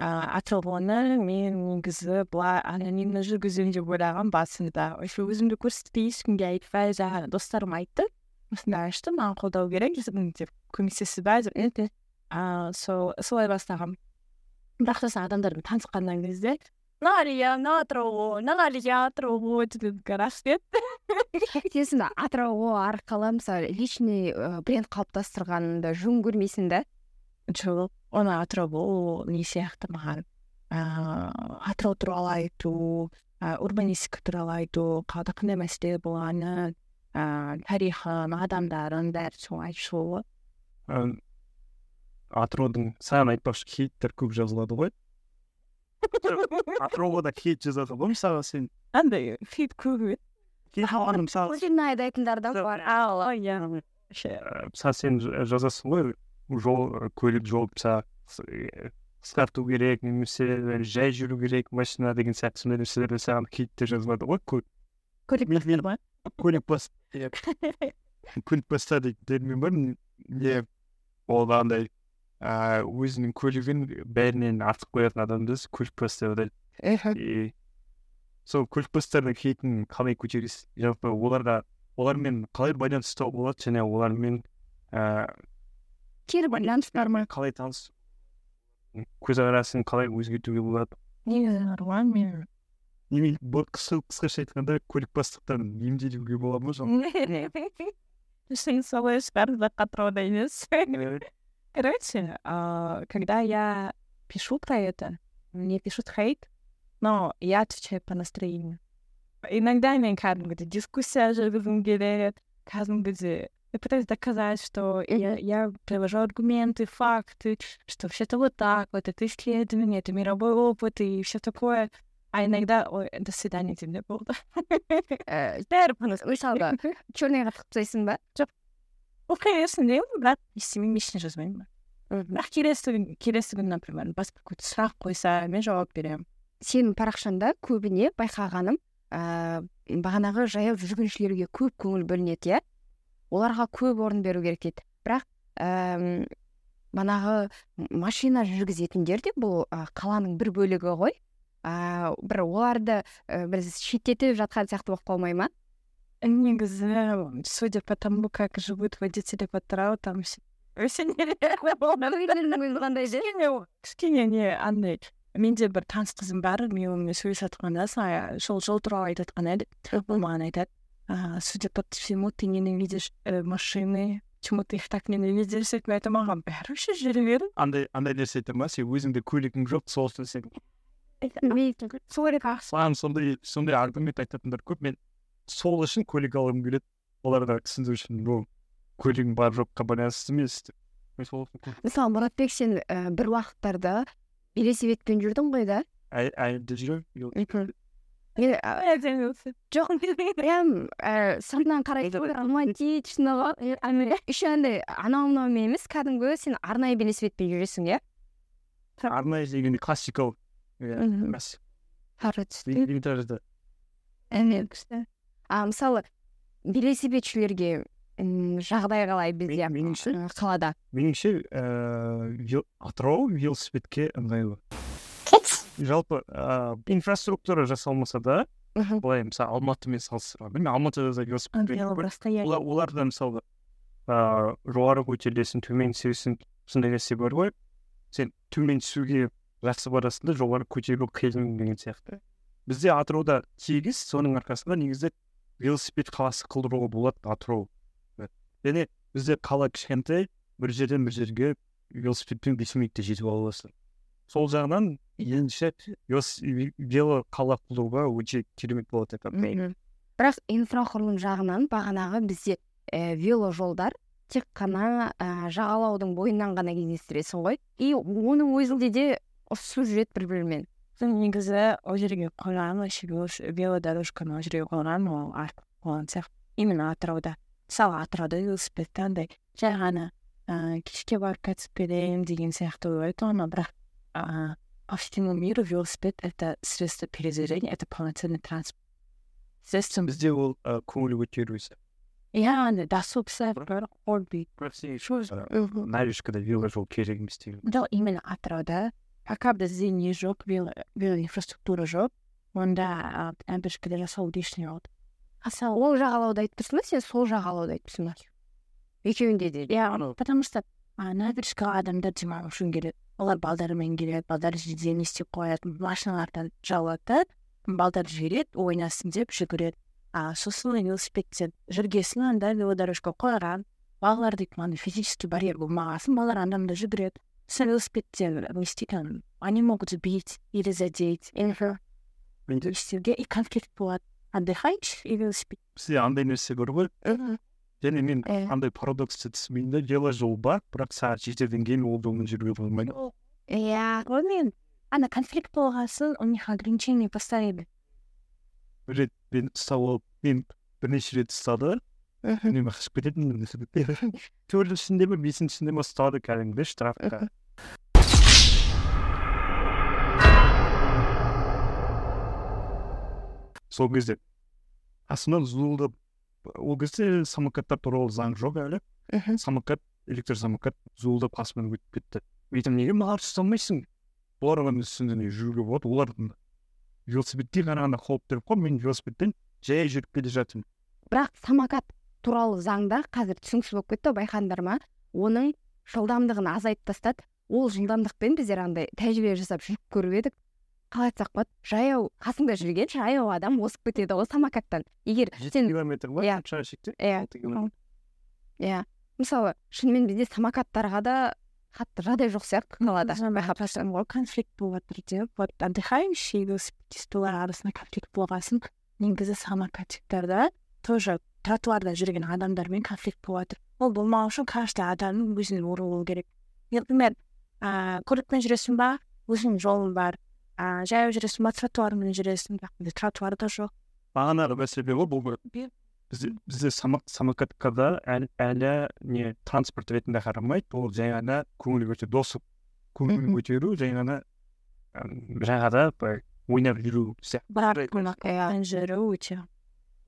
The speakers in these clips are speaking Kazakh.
атырауны мен негізі былай анонимно жүргіземін деп ойлағанмын басында вообще өзімді көрсетпей ешкімге айтпай жаңағы достарым айтты осындай ашты маған қолдау керек деп көмектесіз ба деп ыыы сол солай бастағанмын бірақ сосын адамдармен танысқаннан кезде мына әлия мына атырау мына әлия атырау деп рахмет сен атырау арқылы мысалы личный бренд қалыптастырғанды жөн көрмейсің да жоқ оны атырау ол не сияқты маған ыыы атырау туралы айту урбанистика туралы айту қалада қандай мәселе болғанын ыыы тарихын адамдарын бәрі сол ғой атыраудың саған айтпақшы хейттер көп жазылады ғой. Атырауға да хейт жазады ғой мысалға сен. Андай хейт көп мысалы айтатындар да бар? Иә мысалы сен жазасың ғой жол көлік жол қысқарту керек немесе жай жүру керек машина деген сияқты сондай нәрселерде саған хейттер жазылады ғой көлік ма? көлік бас көлік баста дейтін термин бар не ол андай ыыы өзінің көлігін бәрінен артық қоятын адамды көлік бас деп атайды сол көлік бастардың хейтін қалай көтересіз? Жалпы оларға олармен қалай байланыс ұстауға болады? Және олармен ыыы кері байланыстар ма қалай таныс көзқарасын қалай өзгертуге болады негізі нормально мен немен қысқаша айтқанда көлік бастықтан емделуге бола ма жалпы сен солай шығар атырауда емес Короче, а, когда я пишу про это, мне пишут хейт, но я отвечаю по настроению. Иногда мен кәдімгідей дискуссия жүргізгім келеді кәдімгідей я пытаюсь доказать, что я, я привожу аргументы, факты, что все это вот так, вот это исследование, это мировой опыт и все такое. А иногда, ой, до свидания тебе болды. бәрі мысалға черныйға тығып тастайсың ба жоқ оқиғасын деймін бірақ істемеймін ештеңе жазбаймын бірақ келесі келесі күні например басқа какой то сұрақ қойса мен жауап беремін сенің парақшаңда көбіне байқағаным ыыы бағанағы жаяу жүргіншілерге көп көңіл бөлінеді иә? Оларға көп орын беру керек дейді. Бірақ ііі манағы машина жүргізетіндер де бұл қаланың бір бөлігі ғой. Ыыы бір оларды бір шеттетіп жатқан сияқты болып қалмай ма? Негізі судя по тому как живут водители в атырау там өте нереально кішкене не андай менде бір таныс қызым бар мен онымен сөйлесіп жатқанда сол жол туралы айтып жатқан еді. Ол маған айтады. Судя по всему ты ненавидишь э, машины. Почему ты их так ненавидишь? Мен айтамын маған бәрі вообще жүре бер андай андай нәрсе айтады ма сен өзіңде көлігің жоқ сол үшін сен маған сондай сондай аргумент айтатындар көп мен сол үшін көлік алғым келеді оларға түсіндіру үшін бұл көлігің бар жоққа байланысты емес деп мысалы мұратбек сен бір уақыттарда велосипедпен жүрдің ғой да? Әлі де жүремін жоқ прям сыртынан романтично еще андай анау мынаумен емес кәдімгі сен арнайы велосипедпен жүресің иә арнайы дегенде классикалық иә а мысалы велосипедшілерге жағдай қалай бізде? меніңше қалада. меніңше ііі атырау велосипедке ыңғайлы жалпы ыыы инфраструктура жасалмаса да былай мысалы алматымен салыстырғанда білмеймін алматыда да велосипед оларда мысалы ыыы жоғары көтерілесің төмен түсесің сондай нәрсе бар ғой. Сен төмен түсуге жақсы барасың да жоғары көтерілу қиын деген сияқты. Бізде атырауда тегіс соның арқасында негізі велосипед қаласы қылдыруға болады атырау. Және бізде қала кішкентай бір жерден бір жерге велосипедпен бес минутта жетіп ала аласың. Сол жағынан меніңше вело қала құруға өте керемет болады деп бірақ инфрақұрылым жағынан бағанағы бізде ә, веложолдар тек қана ә, жағалаудың бойынан ғана кездестіресің ғой. И оның өзінде де ұрысып жүреді бір бірімен негізі ол жерге қойған вообще велодорожканы ол жерге қойған ол артық болған сияқты. Именно атырауда. Мысалы атырауда велосипедті андай жай ғана ыыы кешке барып катып келемін деген сияқты ойлайды оны бірақ ыыы по всему миру велосипед это средство передвижения это полноценный транспорт средство бізде ол көңіл көтеру иә андай досуг нарежкада веложол керек емес деген жоқ именно атырауда пока бізде не жоқ инфраструктура жоқ онда әбішкіде жасауды ештеңе болады аса ол жағалауды айтып тұрсың ба сен сол жағалауды айтып тұрсың ба екеуінде де иә потому что набережкаға адамдар демалу үшін келеді олар балдарымен келеді балдар жерде не істеп қояды машиналардан жауады да балдар жібереді ойнасын деп жүгіреді. А сосын велосипедтен жүргесін анда велодорожка қойған. Балалар дейді андай физический барьер болмаған соң балалар анда мында жүгіреді. Сосын велосипедтен не істейді они могут сбить или задеть. Менде істеуге и конфликт болады отдыхаешь и велосипед. Бізде андай нәрсе бар ғой және мен андай парадоксты түсінбеймін да веложол бар бірақ сағат жетіден кейін ол жолмен жүруге болмайды иә мен ана конфликт болған соң у них ограничение поставили бір рет мен ұстап алып мен бірнеше рет ұстады үнемі қашып кететінмін төртіншісінде ме бесіншісінде ме ұстады кәдімгі штрафқа сол кезде астымнан зуылдап ол кезде самокаттар туралы заң жоқ әлі. Мхм. Самокат электросамокат зуылдап қасымнан өтіп кетті. Мен айтамын неге маған ұстамайсың олардың үстінде жүруге болады? Олардың велосипедке қарағанда қауіптірек қой мен велосипедпен жай жүріп келе жатырмын. Бірақ самокат туралы заңда қазір түсініксіз болып кетті байқадыңдар ма? Оның жылдамдығын азайтып тастады. Ол жылдамдықпен біздер андай тәжірибе жасап жүріп көріп едік. Қалай айтсақ болады? жаяу қасыңда жүрген жаяу адам озып кетеді ғой самокаттан. егер жеті сен километр ма иә. иә алты километр. иә мысалы шынымен бізде самокаттарға да қатты жағдай жоқ сияқты қалада. байқап тұрсам ғой конфликт болып жатыр деп вот отдыхающий велосипедистер арасында конфликт болған соң негізі самокатчиктарда тоже тротуарда жүрген адамдармен конфликт болып жатыр ол болмау үшін каждый адамның өзінің орны болу керек. Например ыыы көлікпен жүресің ба? Өзіңнің жолың бар. Ыыы жаяу жүресің ба тротуармен жүресің бірақ бізде тротуар да жоқ бағанағы мәселе ғой бұл бізде бізде само- самокатқа да әлі, әлі не транспорт ретінде қарамайды ол жай ғана көңіл көтер досып көңіл көтеру жай ғана жай ғана былай ойнап жүру сияқты жүру өте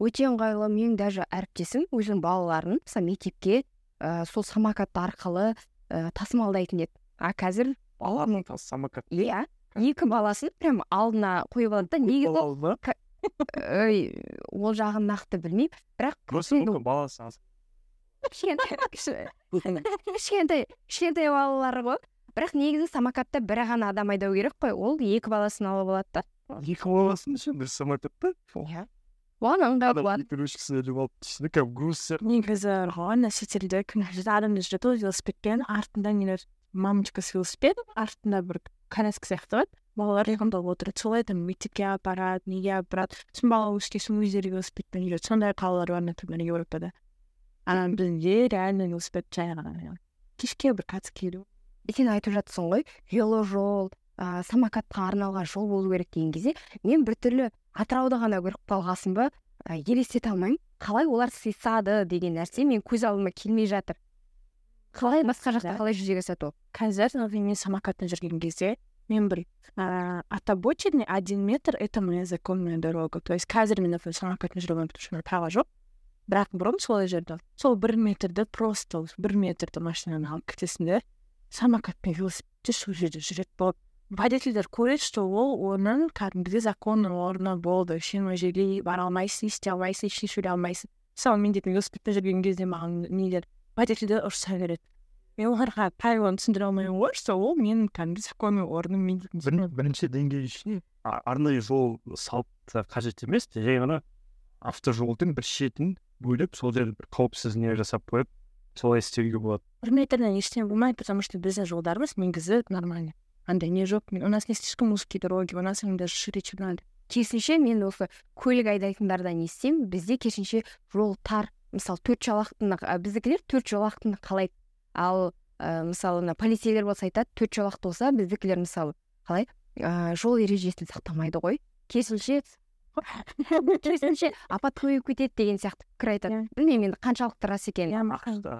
өте ыңғайлы менің даже әріптесім өзінің балаларын мысалы мектепке ә, сол самокат арқылы ә, тасымалдайтын еді а қазір баланың самокат иә екі баласын прям алдына қойып алады да. Негізі ол жағын нақты білмеймін. Бірақ просто енді мүмкін баласы аз. кішкентай кішкентай кішкентай балалар ғой. Бірақ негізі самокатта бір ғана адам айдау керек қой. Ол екі баласын алып алады да. Екі баласын үшін бір самокатта иә. Оған ыңғайлы болады кісі іліп алып түсіне кәдімгі груз сияқты негізі ана шетелде күнде адамдар жүреді ғой велосипедпен. Артында нелер мамочка с велосипедом артында бір коляска сияқты бар балалар ұйқымдап отырады солай там мектепке апарады неге апарады сосын бала өскен соң өздері велосипедпен жүреді сондай қалалар бар например европада ана бізде реально велосипед жай ғана кешке бір қатысып келу сен айтып жатсың ғой веложол ә, самокатқа арналған жол болу керек деген кезде мен біртүрлі атырауды ғана көріп қалғасын ба елестете алмаймын қалай олар сыйысады деген нәрсе мен көз алдыма келмей жатыр қалай басқа жақта қалай жүзеге асады ол? Қазір например мен самокатпен жүрген кезде мен бір ыыы от обочины один метр это моя законная дорога. То есть қазір мен например самокатпен жүре алмаймын потому что менде права жоқ. Бірақ бұрын солай жүрдім. Сол бір метрді просто бір метрді машинаны алып кетесің де самокатпен велосипедте сол жерде жүреді болып. Водительдер көреді что ол оның кәдімгідей законный орны болды. Сен ол жерге бара алмайсың істей алмайсың ештеңе сөйлей алмайсың. Мысалы мен де велосипедпен жүрген кезде маған нелер водительдер ұрыса береді мен оларға правиланы түсіндіре алмаймын ғой что ол менің кәдімгі законный орным мен дейтін бір, бірінші деңгей үшін арнайы жол салып та қажет емес. Жай ғана автожолдың бір шетін бөліп сол жерде бір қауіпсіз не жасап қойып солай істеуге болады. Бір метрден ештеңе болмайды потому что біздің жолдарымыз негізі нормальный. Андай не жоқ. У нас не слишком узкие дороги у нас они даже шире чем надо. Керісінше мен осы көлік айдайтындардан естимін. Бізде керісінше жол тар мысалы төрт жолақтыны біздікілер төрт жолақтыны қалайды ал ә, мысалы мына полицейлер болса айтады төрт жолақты болса біздікілер мысалы қалай? Ә, жол ережесін сақтамайды ғой. Керісінше керісінше апат көбейіп кетеді деген сияқты пікір айтады. Иә. білмеймін енді қаншалықты рас екенін иә ақшта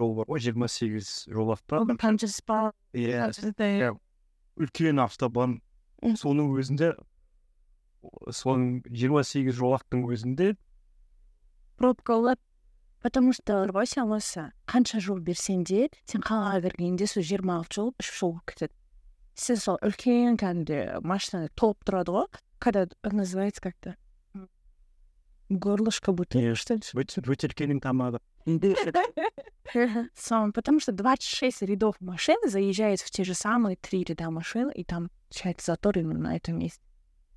жол бар ғой? жиырма сегіз жол автобан кончеспа иә. Иә. үлкен автобан. Соның өзінде соның жиырма сегіз жолақтың өзінде пробка болады потому что сен осы қанша жол берсең де сен қалаға кіргенде сол жиырма алты жол үш жол болып кетеді сен сол үлкен кәдімгідей машина толып тұрады ғой когда называется как то горлышко бутылки что ли тамағы. Сам, потому что 26 рядов машин заезжает в те же самые три ряда машин, и там получается затор именно на этом месте.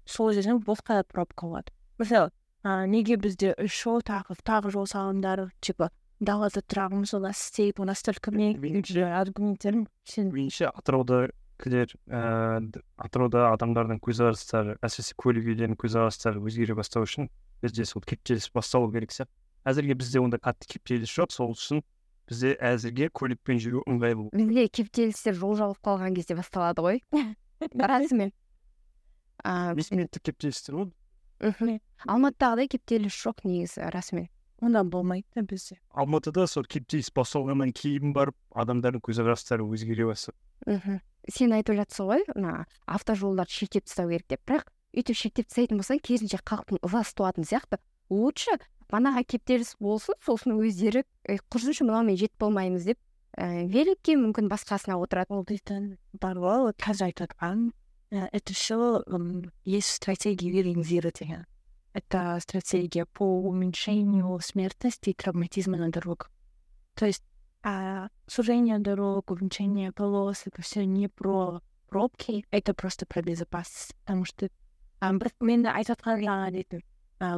сол жерден босқа пробка болады мысалы ә, неге бізде үш жол тағы тағы жол салыңдар типа далада тұрамыз у нас істейді у нас только аргументтерім меніңше атыраудакілер ііі атырауда адамдардың көзқарастары әсіресе көлік иелерінің көзқарастары өзгере бастау үшін бізде сол кептеліс басталу керек сияқты әзірге бізде ондай қатты кептеліс жоқ сол үшін бізде әзірге көлікпен жүру ыңғайлы бізде кептелістер жол жабылып қалған кезде басталады ғой расымен бесминуттық кептелістер ғой мхм алматыдағыдай кептеліс жоқ негізі расымен онда болмайды да бізде. Алматыда сол кептеліс басталғаннан кейін барып адамдардың көзқарастары өзгере бастады. Мхм сен айтып жатсың ғой мына автожолдарды шектеп тастау керек деп. Бірақ өйтіп шектеп тастайтын болсаң керісінше халықтың ызасы туатын сияқты. Лучше манағы кептеліс болсын сосын өздері құрсыншы мынаумен жетіп болмаймыз деп ііі великке мүмкін басқасына отырады. Ол дейтін бар ғой вот қазір айтып жатқан это все есть стратегия Виллингзира деген это стратегия по уменьшению смертности и травматизма на дорогах то есть а, сужение дорог уменьшение полос это все не про пробки это просто про безопасность потому что бір мен айтып жатқан жаңа дейтін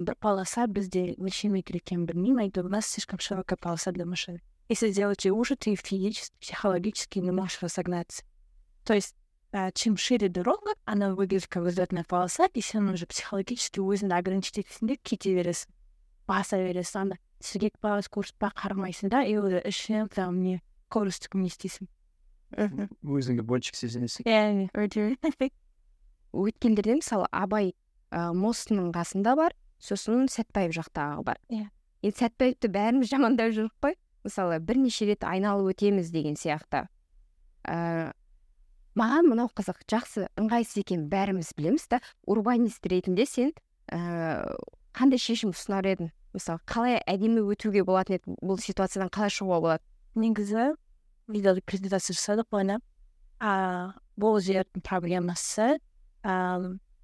бір полоса бізде нешеме метр екенін білмеймін әйтеуір у нас слишком широкая полоса для машин если сделать ее уже ты физически психологически не можешь разогнаться то есть ә, чем шире дорога она выглядит как взлетная полоса и сен уже психологически өзіңді ограничить етесің де кете бересің баса бересің анда сергек па скорость па қарамайсың да и уже ішің прям не скоростьпен не істейсің өзіңді бончик сезінесің иә өте өткелдерде мысалы абай ә, мостының қасында бар сосын сәтбаев жақтағы бар. Иә. Енді сәтбаевты бәріміз жамандап жүрік қой. Мысалы бірнеше рет айналып өтеміз деген сияқты. Ә, маған мынау қызық жақсы ыңғайсыз екенін бәріміз білеміз да урбанист ретінде сен ә, қандай шешім ұсынар едің? Мысалы қалай әдемі өтуге болатын еді? Бұл ситуациядан қалай шығуға болады? негізі видео презентация жасадық оны а бұл жердің проблемасы ә,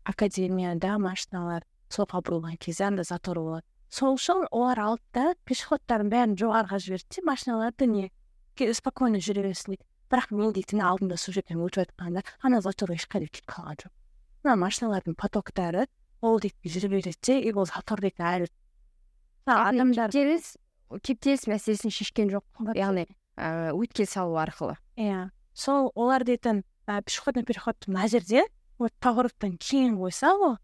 академияда машиналар солға бұрылған кезде анда затор болады. Сол үшін олар алды да пешеходтардың бәрін жоғарыға жіберді де машиналарды не спокойно жүре берсін дейді бірақ мен дейтін алдында сол жерден өтіп жатқанда ана затор ешқайда кетіп қалған жоқ мына машиналардың потоктары ол дейді жүре береді де и ол затор дейді әлі адамдар кептеліс кептеліс мәселесін шешкен жоқ яғни ыыы өткел салу арқылы. Иә. Сол олар дейтін пешеходный переход мына жерде вот повороттан кейін қойса ғой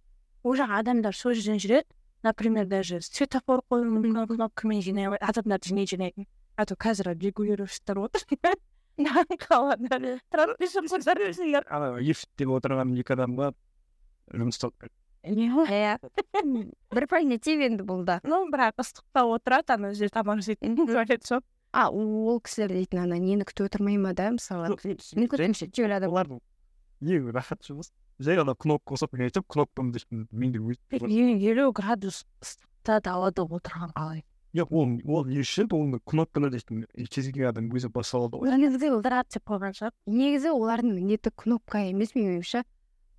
ол жақ адамдар сол жерден жүреді. Например даже светофор қою мүмкін кнопкамен жинай адамдарды жинай жинайтын а то қазір регулировщиктер отыр. Адамға жұмыс иә бір позитив енді бұл да. Ну бірақ ыстықта отырады ана жерде тамақ жейтін туалет жоқ а ол кісілер дейтін ана нені күтіп отырмай ма да мысалы олардың ең рахат жұмыс жай ғана кнопка қосып айтып кнопкамды менде елу градус ыстықта далада отырған қалай жоқ ол ол не үшін оны кнопканы дейтін кез келген адам өзі баса алады ғой негізі ыдырады деп қойған шығар негізі олардың міндеті кнопка емес менің ойымша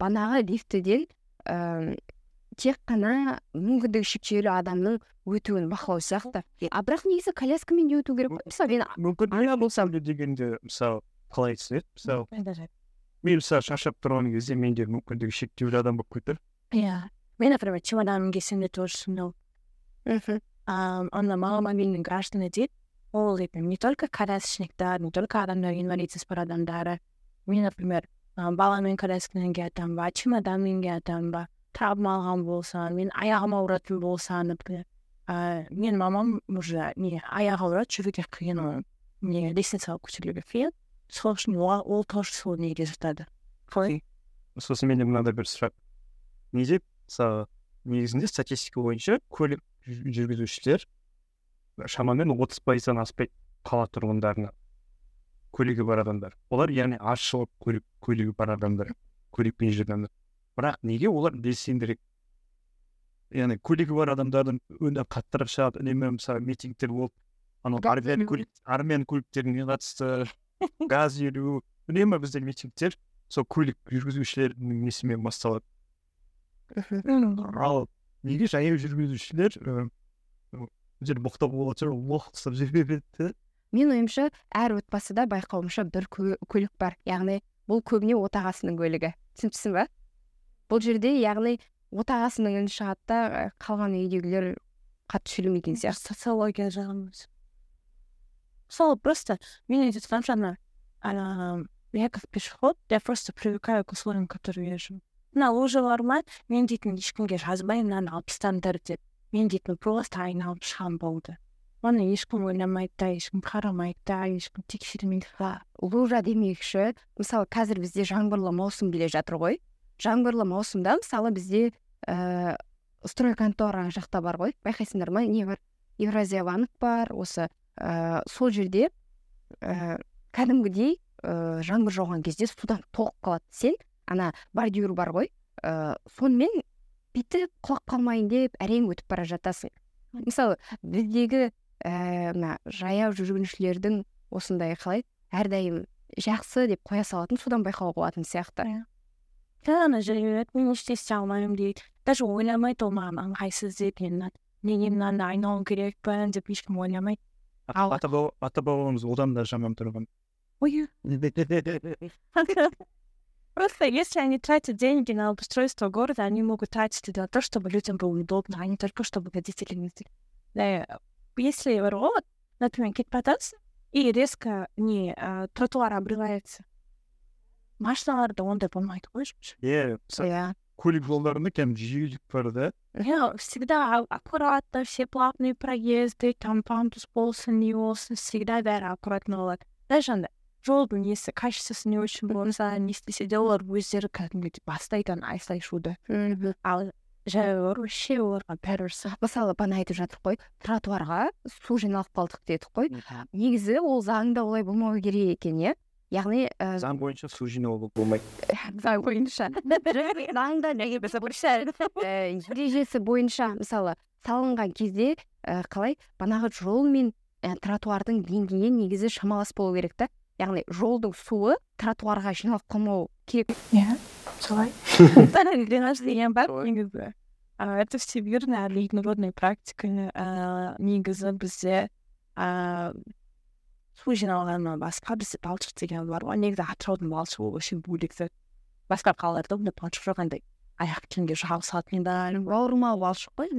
банағы лифтіден ііі тек қана мүмкіндігі шектеулі адамның өтуін бақылау сияқты а бірақ негізі коляскамен де өту керек қой мысалы мен мүмкін болсам дегенде мысалы қалай түсінеді мысалы мен мысалы шаршап тұрған кезде менде мүмкіндігі шектеулі адам болып кетер иә мен например чемоданым келсем тоже сонау мхм ана маломобильный граждане дейді ол не только колясочниктер не только адамдар инвалидность бар адамдары мен например баламен коляскамен келатамын ба чемоданмен келатамын ба травма алған болсам мен аяғым ауыратын болса например. Ыыы менің мамам уже не аяғы ауырады жүруге қиын оның не лестницаға көтерілуге қиын сол үшін ол тоже сол неге жатады қалай сосын менде мынандай бір сұрақ неде мысалы негізінде статистика бойынша көлік жүргізушілер шамамен отыз пайыздан аспайды қала тұрғындарына көлігі бар адамдар олар яғни аз шығып көлік көлігі бар адамдар көлікпен жүрген бірақ неге олар белсендірек яғни көлігі бар адамдардың үні қаттырақ шығады үнемі мысалы митингтер болып анау армян көлік армян көліктеріне қатысты газ елу үнемі бізде митингтер сол көлік жүргізушілердің несімен басталады ал неге жаяу жүргізушілер жер боқтап лох ұстап жүре береді менің ойымша әр отбасыда байқауымша бір көлік бар яғни бұл көбіне отағасының көлігі түсініпсің ба бұл жерде яғни отағасының үні шығады да қалған үйдегілер қатты сөйлемейтін сияқты социология жағынан мысалы просто мен айтып жатқан жаңа я как пешеход я просто привыкаю к условиям которые я живу мына лужалар ма мен дейтін ешкімге жазбаймын мынаны алып деп. Мен дейтін просто айналып шығамын болды. Оны ешкім ойламайды да ешкім қарамайды да ешкім тексермейді да. Лужа демекші мысалы қазір бізде жаңбырлы маусым келе жатыр ғой. Жаңбырлы маусымда мысалы бізде ііі стройконтора жақта бар ғой. Байқайсыңдар ма? Не бар? Евразия банк бар осы ә, сол жерде ә, кәдімгідей ә, жаңбыр жауған кезде судан толып қалады. Сен ана бордюр бар ғой ә, сонымен бүйтіп құлап қалмайын деп әрең өтіп бара жатасың. Мысалы біздегі ә, мына жаяу жүргіншілердің осындай қалай әрдайым жақсы деп қоя салатын содан байқауға болатын сияқты. Ана жүреді мен ештеңе істей алмаймын дейді. Даже ойламайды ол маған ыңғайсыз деп мен неге мынаны айналу керекпін деп ешкім ойламайды ата бабамыз одан да жаман тұрған. Ой. Просто если они тратят деньги на обустройство города, они могут тратить для того, чтобы людям было удобно, а не только чтобы родители не Да, если ровот, например, кетіп и резко не ә, тротуар обрывается машиналарда ондай болмайды ғой иә иә көлік жолдарында кәдімгі жиілік бар да иә всегда аккуратно все платные проезды там пандус болсын не болсын всегда бәрі аккуратно болады даже андай жолдың несі качествосы не очень болса не істесе де олар өздері кәдімгідей бастайды ана айсай шуды ал жаяулар вообще оларға бәрібір мысалы бағана айтып жатырмық қой тротуарға су жиналып қалдық дедік қой. Негізі ол заңда олай болмау керек екен иә? Яғни ә... заң бойынша су жинауға болмайды. Заң бойынша. Заңда ережесі бойынша мысалы салынған кезде ә, қалай? Бағанағы жол мен тротуардың деңгейі негізі шамалас болу керек та. Яғни жолдың суы тротуарға жиналып қалмау керек. Иә солай. Дренаж деген бар негізі. Это всемирная международная практика негізі бізде су жиналғаннан басқа бізде балшық деген бар. Ғой негізі атыраудың балшығы ол вообще бөлек зат. Басқа қалаларда ондай балшық жоқ андай аяқ киімге жағып салатындай бауырмал балшық қой.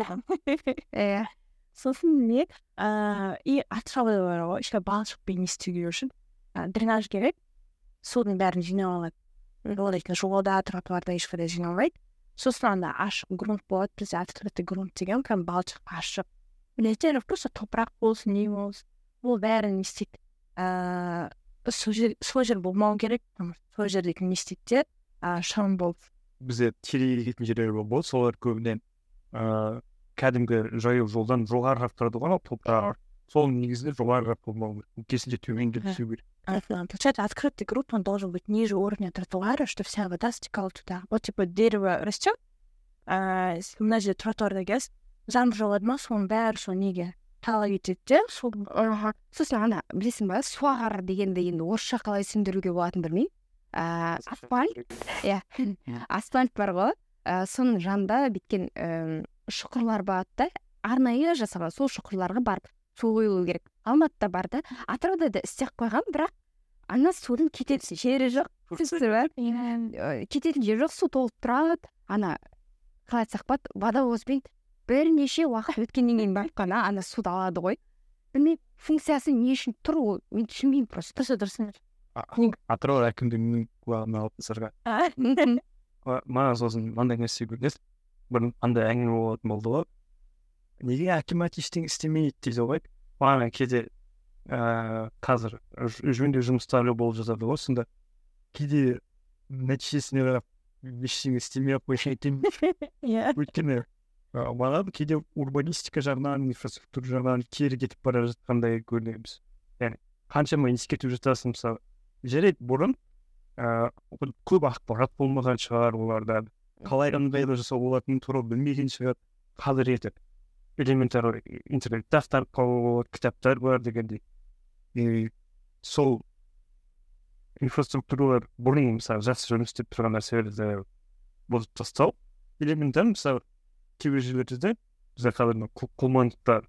Иә сосын не ыыы и атырауда бар ғой еще балшықпен не істеу үшін дренаж керек судың бәрін жинап алады ол дейтін жолда тротуарда ешқайда жиналмайды сосын анда ашық грунт болады бізде открытый грунт деген прям балшық ашық білесіздер просто топырақ болсын не болсын ол бәрін не істейді ыыы сол жер сол жер болмау керек сол жерде не істейді де шам болып бізде келетін жерлер болады солар көбіне ыыы кәдімгі жаяу жолдан жоғарырақ тұрады ғой топырақ сол негізінде жоғарырақ болмау керек керісінше төменге түсу керек Получается, открытый грунт, он должен быть ниже уровня тротуара, что вся вода стекала туда. Вот, типа, дерево растет, мына жерде тротуарда кез жаңбыр жауады ма соның бәрі сол неге талап етеді де сол сосын ана білесің ба суағар дегенді енді орысша қалай түсіндіруге болатынын білмеймін ыыы асфальт иә асфальт бар ғой ә, соның жанында бүйткен ііі шұқырлар болады да арнайы жасалған сол шұқырларға барып су құйылу керек. Алматыда бар да атырауда да істеп қойған бірақ ана судың кететін жері жоқ. Түсінсіздер ба иә кететін жері жоқ су толып тұрады. Ана қалай айтсақ болады водовозбен бірнеше уақыт өткеннен кейін барып қана ана суды алады ғой. Білмеймін функциясы не үшін тұр ол мен түсінбеймін просто. Дұрыс дұрыс атырау әкімдігінің құлағына алып тастарға маған сосын мынандай нәрсе көрінеді бір андай әңгіме болатын болды ғой? Неге акимат ештеңе істемейді дейді ғой маған кейде ыыы қазір жөндеу жұмыстары болып жатады ғой сонда кейде нәтижесіне қарап ештеңе істемей ақ қойсын иә өйткені маған кейде урбанистика жағынан инфраструктура жағынан кері кетіп бара жатқандай көрінеміз яғни қаншама ескертіп жатасың мысалы жарайды бұрын ыыы көп ақпарат болмаған шығар оларда қалай ыңғайлы жасауға болатынын тура білмеген шығар қазір ертең элементар интернетте ақтарып қалуға болады кітаптар бар дегендей и сол инфраструктуралар бұрын мысалы жақсы жұмыс істеп тұрған нәрселерді бұзып тастау элементарно мысалы кейбір жерлерде бізде қазір құлмановта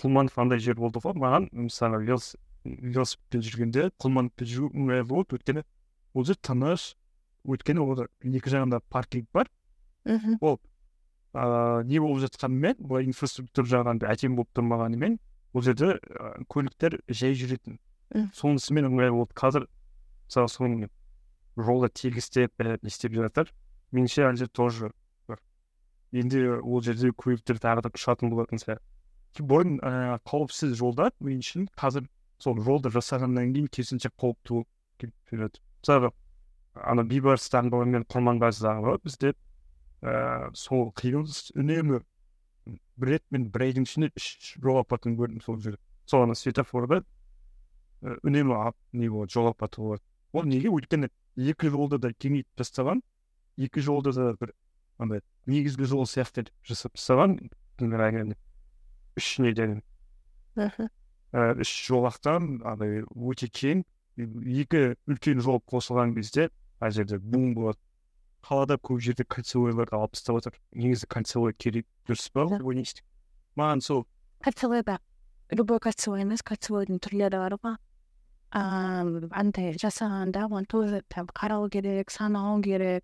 құлманов андай жер болды ғой маған мысалы велосипедпен жүргенде құлмановпен жүру ыңғайлы болды өйткені ол жер тыныш өйткені ол екі жағында паркинг бар мхм ол ыыы не болып жатқанымен былай инфраструктура жағынан әдемі болып тұрмағанымен ол жерде көліктер жай жүретін сонысымен ыңғайлы болды қазір мысалы соны жолда тегістеп не істеп жатыр меніңше жер тоже бір енді ол жерде көліктер тағы да ұшатын болатын сияқты бұрын ыыы қауіпсіз жолдар мен үшін қазір сол жолды жасағаннан кейін керісінше қауіпті болып келіп келеді мысалға ана бейбарыс даңғылы мен құрманғазы даңғылы бізде ііі сол қиылыс үнемі бір рет мен бір айдың ішінде үш жол апатын көрдім сол жерде сол ана светофорда үнемі не болады жол апаты болады ол неге өйткені екі жолды да кеңейтіп тастаған екі жолды да бір андай негізгі жол сияқты етіп жасап тастаған үш неден үш жолақтан андай өте кең екі үлкен жол қосылған кезде ана жерде бум болады қалада көп жерде кольцевойларды алып тастап жатыр негізі кольцевой керек дұрыс па ойлайсыз маған сол кольцевойда любой кольцевой емес кольцевойдың түрлері бар ғой ыыы андай жасағанда оны тоже там қарау керек санау керек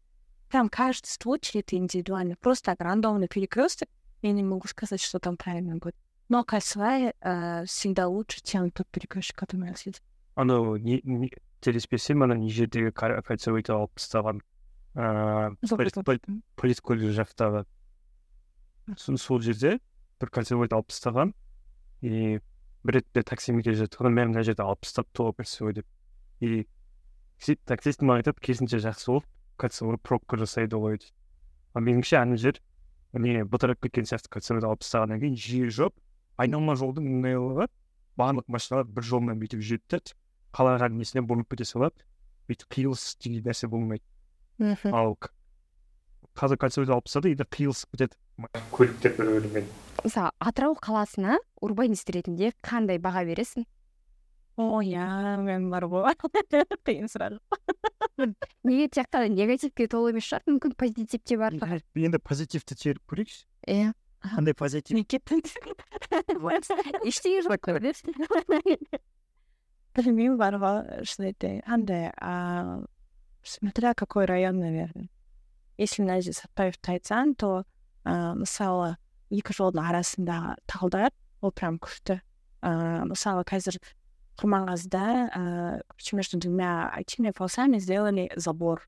там каждый случай это индивидуально просто так рандомный перекресток я не могу сказать что там правильно будет но кольцевая ә, всегда лучше чем тот перекресток который у нас есть анау не, не телеспесем ана не жердегі кольцевойды алып тастаған Полиция колледж жақтағы сол жерде бір кольцевойды алып тастаған и бір ретте таксимен келе жатырмын мен мына жерде алып тастапты ғой кольцевой деп и таксист маған айтады керісінше жақсы болды кольцевой пробка жасайды ғой дейді ал меніңше ана жер не бытырап кеткен сияқты кольцевойды алып тастағаннан кейін жиі жоқ айналма жолдың ыңғайлылығы барлық машиналар бір жолмен бүйтіп жүреді да қалаған несіне бұрылып кете салады. Бүйтіп қиылыс деген нәрсе болмайды. Мхм ал қазір кольцевойды алып тастады енді қиылысып кетеді көліктер бір бірімен мысалы атырау қаласына урбанист ретінде қандай баға бересің о иә мен бар ғой қиын сұрақ неге тек қана негативке толы емес шығар мүмкін позитив те бар шығар енді позитивті теріп көрейікші иә қандай позитив ештеңе жоқ білмеймін бар ғой шын айтайын андай ыыы смотря какой район наверное если мына жерде сәтпаевты айтсаң то ыыы мысалы екі жолдың арасындағы талдар ол прям күшті ыыы мысалы қазір құрманғазыда ыыы короче между двумя этими полосами сделали забор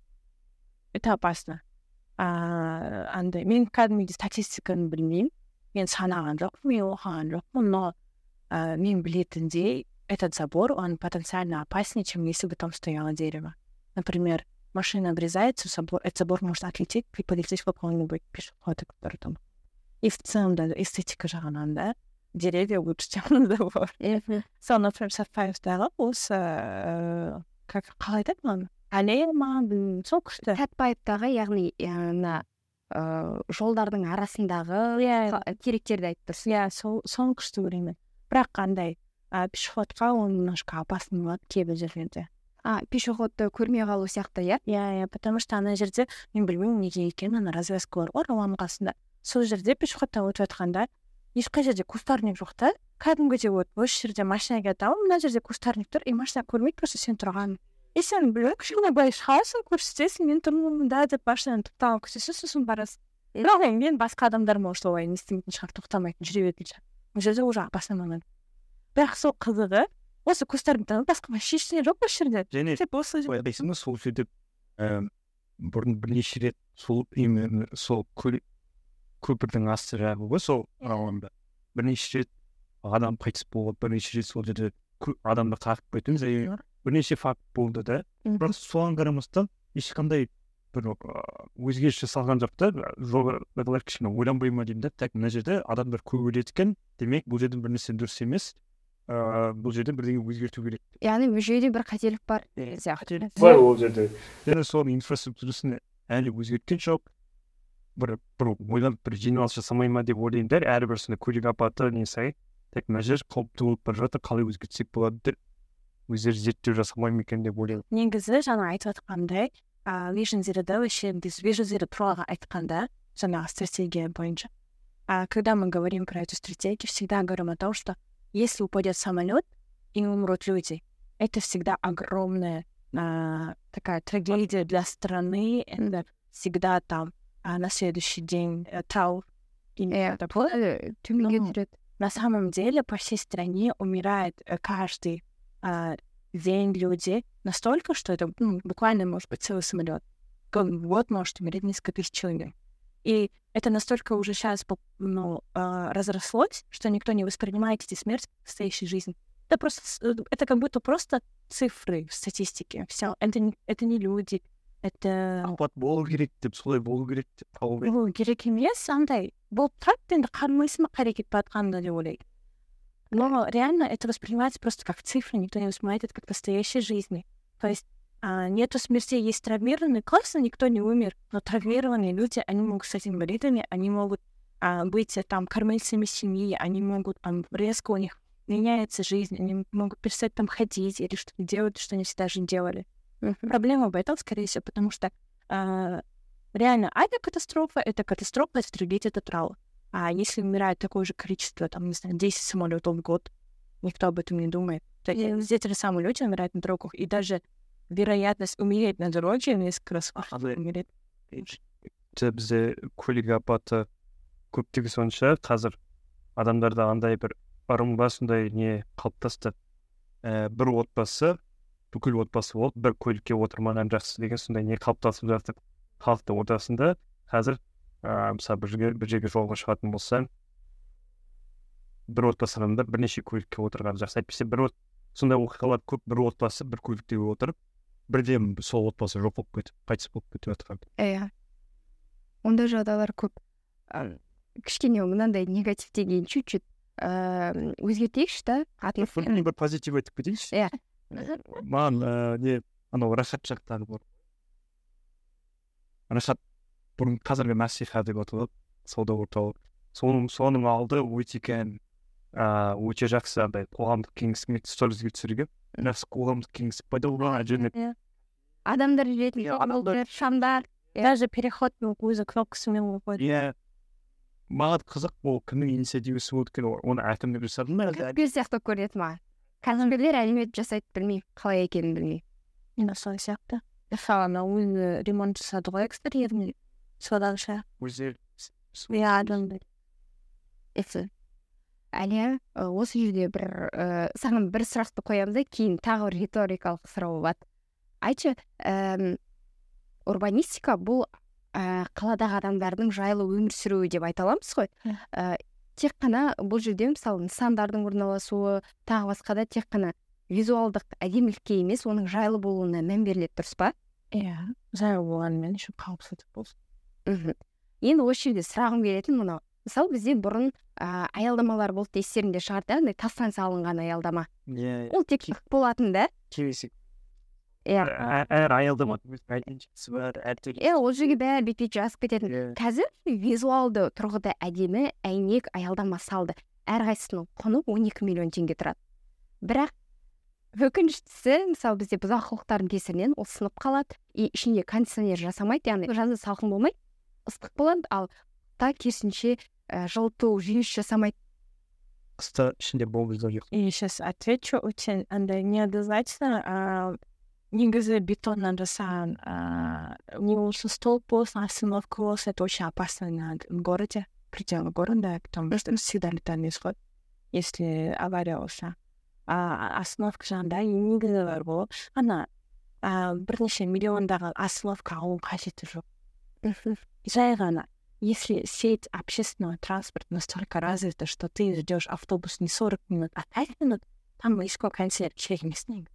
это опасно ыыы андай мен кәдімгідей статистиканы білмеймін мен санаған жоқпын мен оқыған жоқпын но ыыы мен білетіндей этот забор он потенциально опаснее чем если бы там стояло дерево Например машина врезается в забор этот забор может отлететь и полететь в какого-нибудь пешехода который там и в целом да эстетика жағынан да деревья лучше чем забор сол например сәтпаевтағы осы ыыы как қалай айтады маған аллея ма сол күшті сәтпаевтағы яғни мына ыыы жолдардың арасындағы иә теректерді айтып тұрсың. Иә сол соны күшті көремін бірақ андай пешеходқа ол немножко опасный болады кейбір жерлерде. А пешеходты көрмей қалу сияқты иә? Иә иә потому что ана жерде мен білмеймін неге екенін ана развязка бар ғой рауан қасында. Сол жерде пешеходтан өтіп жатқанда ешқай жерде кустарник жоқ та. Кәдімгідей вот осы жерде машина келеді ал мына жерде кустарник тұр и машина көрмейді просто сен тұрғанын. И сен білмеймін кішкене былай шығасың көрсетесің мен тұрмын мында деп машинаны тоқтаған көрсетесің сосын барасың бірақ мен басқа адамдар может олай не істемейтін шығар тоқтамайтын жүре беретін шығар. Ол жерде уже опасный момент бірақ сол қызығы осы кустарниктан басқа ештеңе жоқ осы жерде және байқайсың ба сол жерде ііі бұрын бірнеше рет сол именно сол көпірдің асты жағы ғой сол рауанда бірнеше рет адам қайтыс болып бірнеше рет сол жерде адамды қағып кету және бірнеше факт болды да. Бірақ соған қарамастан ешқандай бір өзгеріс жасалған жоқ та. Жоғарыдағылар кішкене ойланбай ма деймін да так мына жерде адамдар көп өледі екен. Демек бұл жерде бір нәрсе дұрыс емес. Ыыы бұл жерде бірдеңе өзгерту керек. яғни бұл жүйеде бір қателік бар сияқты. бар ол жерде. Және соның инфраструктурасын әлі өзгерткен жоқ. Бір бір ойланып бір жиналыс жасамай ма деп ойлаймын да әрбір сондай көлік апаты не сайын тек мына жер қауіпті болып бара жатыр қалай өзгертсек болады деп өздері зерттеу жасамай ма екен деп ойлаймын. негізі жаңа айтып жатқандай ыыы вообще біз vision zero туралы айтқанда жаңағы стратегия бойынша. А когда мы говорим про эту стратегию всегда говорим о том что если упадет самолет и умрут люди это всегда огромная а, такая трагедия для страны это всегда там а на следующий день э, траур Э, Ну, на самом деле по всей стране умирает э, каждый а, день люди настолько, что это ну, буквально может быть целый самолет. Вот может умереть несколько тысяч человек. И это настолько уже сейчас ну, а, разрослось, что никто не воспринимает эти смерти в настоящей жизни. Это просто, э, это как будто просто цифры в статистике. Все, это, не- это не люди, это апат болу керек деп солай болу керек деп қабылдайды болу керек емес андай болып тұрады енді қарамайсың ба қарекет деп но реально это воспринимается просто как цифры никто не воспринимает это как настоящей жизни то есть а, нету смертей есть травмированные классно никто не умер но травмированные люди они могут стать инвалидами они могут а, быть э, там кормильцами семьи они могут там резко у них меняется жизнь они могут перестать там ходить или что-то делать что они всегда же делали Проблема в этом, скорее всего, потому что а, реально авиакатастрофа — это катастрофа, застрелить — это траур. А если умирает такое же количество, там, не знаю, 10 самолетов в год, никто об этом не думает. То есть здесь те же самые люди умирают на дорогах, и даже вероятность умереть на дороге несколько раз бізде көлік апаты көптігі сонша қазір адамдарда андай бір ырым ба сондай не қалыптасты ә, бір отбасы бүкіл отбасы болып бір көлікке отырмаған жақсы деген сондай не қалыптасып жатыр. Халықтың ортасында қазір ыыы мысалы бір жерге бір жерге жолға шығатын болса бір отбасы адамдар бірнеше көлікке отырған жақсы. Әйтпесе бір от сондай оқиғалар көп. Бір отбасы бір көлікте отырып бірден сол отбасы жоқ болып кетіп қайтыс болып кетіп жатқан. Иә. Ондай жағдайлар көп. Кішкене мынандай негативтен кейін чуть чуть ыыы өзгертейікші да атмосфераны. бір позитив айтып кетейінші Иә. маған ыыы не анау рахат жақтағы бар рахат бұрын қазіргі насиха деп аталады сауда орталығы. Соның соның алды өте ыыы өте жақсы андай қоғамдық кеңістігіне сторизге түсірген жақсы қоғамдық кеңістік пайда болған және адамдар жүретін Иә, адамдар- шамдар Даже переход өзі кнопкасымен выходит. иә маған қызық ол кімнің инициативасы болды екен оны әкімдік жасады ма? Әлде кәсіпкер сияқты болып көрінеді маған кәсіпкерлер әлеумет жасайды білмеймін қалай екенін білмеймін Именно сол сияқты. Мысалы анау өзі ремонт жасады ғой экстерьерный содан шығар. өздері иә адамдар. Әлия осы жерде бір ыыы саған бір сұрақты қоямын да кейін тағы бір риторикалық сұрау болады. Айтшы ііі урбанистика бұл ііі қаладағы адамдардың жайлы өмір сүруі деп айта аламыз ғой. Ііі тек қана бұл жерде мысалы нысандардың орналасуы тағы басқа да тек қана визуалдық әдемілікке емес оның жайлы болуына мән беріледі дұрыс па? Иә жайлы болғанымен еще қауіпсіздік болсын. Мхм. Енді осы жерде сұрағым келетін мынау мысалы бізде бұрын ыыы аялдамалар болды естеріңде шығар да андай тастан салынған аялдама. Иә ол тек болатын да. кемесек иә. Әр аялдама бар әртүрлі иә ол жерге бәрі бет бет жазып кететін. Иә. Қазір визуалды тұрғыда әдемі әйнек аялдама салды. Әрқайсысының құны 12 миллион теңге тұрады. Бірақ өкініштісі мысалы бізде бұзақылықтардың кесірінен ол сынып қалады и ішінде кондиционер жасамайды яғни жазда салқын болмайды ыстық болады. Ал та керісінше ә, жылыту жүйесі жасамайды қыста ішінде бомбыздар жоқ И сейчас отвечу очень андай неоднозначно. А, негізі бетоннан жасаған а, не болсын столб болсын остановка болсын это очень опасно на городе пределы города потому что всегда летальный исход если авария болса а остановка жағында негізі бар болып ана а, бірнеше миллиондаған остановка алу қажеті жоқ жай ғана если сеть общественного транспорта настолько развита, что ты ждешь автобус не 40 минут, а 5 минут, там ешқой концерт керек емес негізі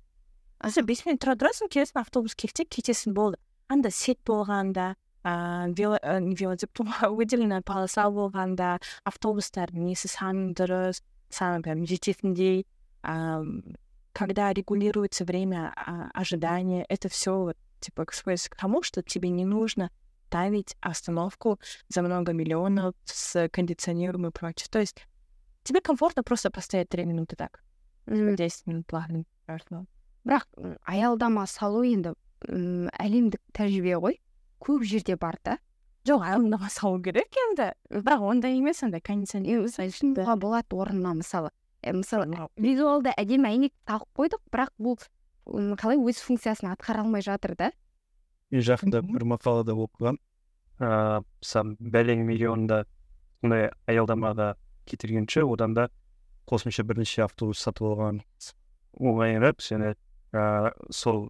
аса бес минут тұра тұрасың келесің автобус кетсе кетесің болды анда сет болғанда ыыы вело ә, не вело деп тұрмын выделенная полоса болғанда автобустардың несі саны дұрыс саны прям жететіндей ам, когда регулируется время а, ожидания это все вот типа сводится к тому что тебе не нужно ставить остановку за много миллионов с кондиционером и прочее. То есть тебе комфортно просто постоять три минуты так, Мгм. 10 минут плавно. бірақ аялдама салу енді әлемдік тәжірибе ғой. Көп жерде бар да. Жоқ аялдама салу керек енді. Бірақ ондай емес андай кондиционер болады орнына мысалы. Мысалы визуалды әдемі әйнек тағып қойдық бірақ бұл қалай өз функциясын атқара алмай жатыр да. Мен жақында бір мақалада оқығам ыыы мысалы бәлең миллионда сондай аялдамаға кетіргенше одан да қосымша бірнеше автобус сатып алған оңайырақ және ыыы сол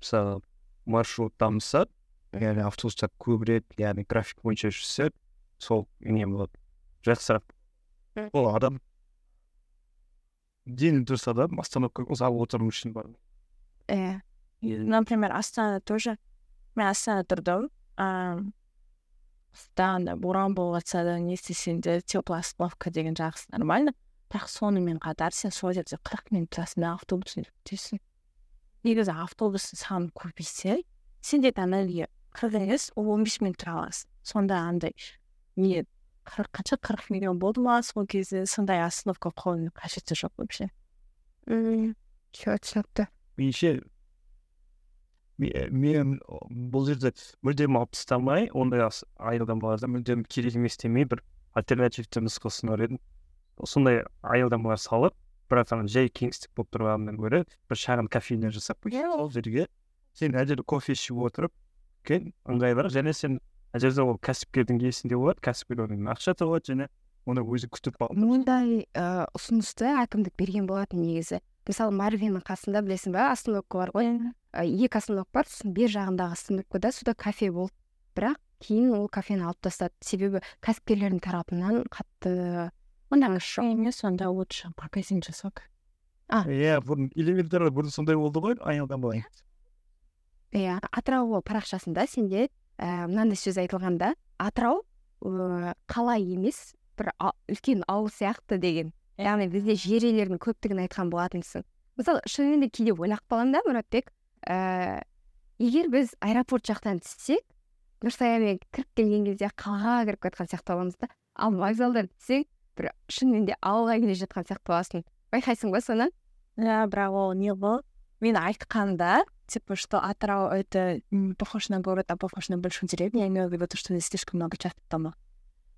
мысалы маршрут дамыса яғни автобустар көбірек яғни график бойынша жүрсе сол не болады. Жақсырақ ол адам дені дұрыс адам остановка ұзақ отыру үшін бар. Иә например астана тоже мен астанада тұрдым ыыы анда боран болып жатса да не істесең де теплая остановка деген жақсы нормально. Бірақ сонымен қатар сен сол жерде қырық минут тұрасың да автобуспен күтесің негізі автобустың саны көбейсе сен де тоннельге қырық емес он бес минут тұра аласың сонда андай не қырық қанша қырық миллион болды ма сол кезде сондай остановка қоюдың қажеті жоқ вообще. Мм түсінікті меніңше мен бұл жерде мүлдем алып тастамай ондай аялдамаларды мүлдем керек емес демей бір альтернативті нұсқа ұсынар едім сондай аялдамалар салып бірақ ана жай кеңістік болып тұрғаннан гөрі бір шағын кофейня жасап қойсаң сол жерге сен жерде кофе ішіп отырып үлкен ыңғайлырақ және сен ана жерде ол кәсіпкердің есінде болады кәсіпкер одан ақша табады және оны өзі күтіп мұндай ыыы ұсынысты әкімдік берген болатын негізі мысалы марвиннің қасында білесің ба остановка бар ғой. Екі остановка бар сосын бер жағындағы остановкада суда кафе болды. Бірақ кейін ол кафені алып тастады. Себебі кәсіпкерлердің тарапынан қатты ондай жоқ. Емес онда лучше магазин жасау а. Иә бұрын элементарно бұрын сондай болды ғой аялдама иә атырау парақшасында сенде ііі мынандай сөз айтылған да атырау ыыы қала емес бір үлкен ауыл сияқты деген. Яғни бізде жер иелерінің көптігін айтқан болатынсың мысалы шынымен де кейде ойлап қаламын да мұратбек ііі егер біз аэропорт жақтан түссек нұрсаямен кіріп келген кезде қалаға кіріп кеткен сияқты боламыз да. Ал вокзалдан түссең бір шынымен де ауылға келе жатқан сияқты боласың. Байқайсың ба соны? Иә бірақ ол не ғой мен айтқанда типа что атырау это похож на город а похож на большую деревню. Я имею в виду то что здесь слишком много частных домов.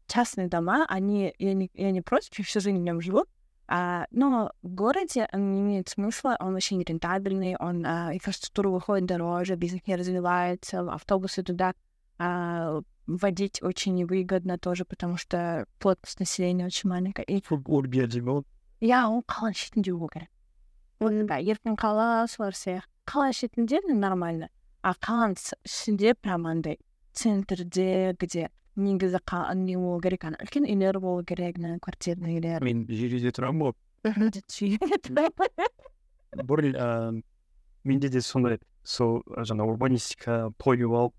частные дома они я не я не против я всю жизнь в нем живу а, но в городе он не имеет смысла, он очень рентабельный, он а, инфраструктура выходит дороже, бизнес не развивается, автобусы туда а, водить очень невыгодно тоже, потому что плотность населения очень маленькая. И... иә ол қала шетінде болу керек оны да еркін қала солар сияқты қала шетінде нормально а қаланың ішінде прям андай центрде где Негізі не болу керек ана. Үлкен үйлер болу керек квартирный үйлер. Мен жер үйде тұрамын ғой. Бұрын менде де сондай сол жаңа урбанистика тойып алып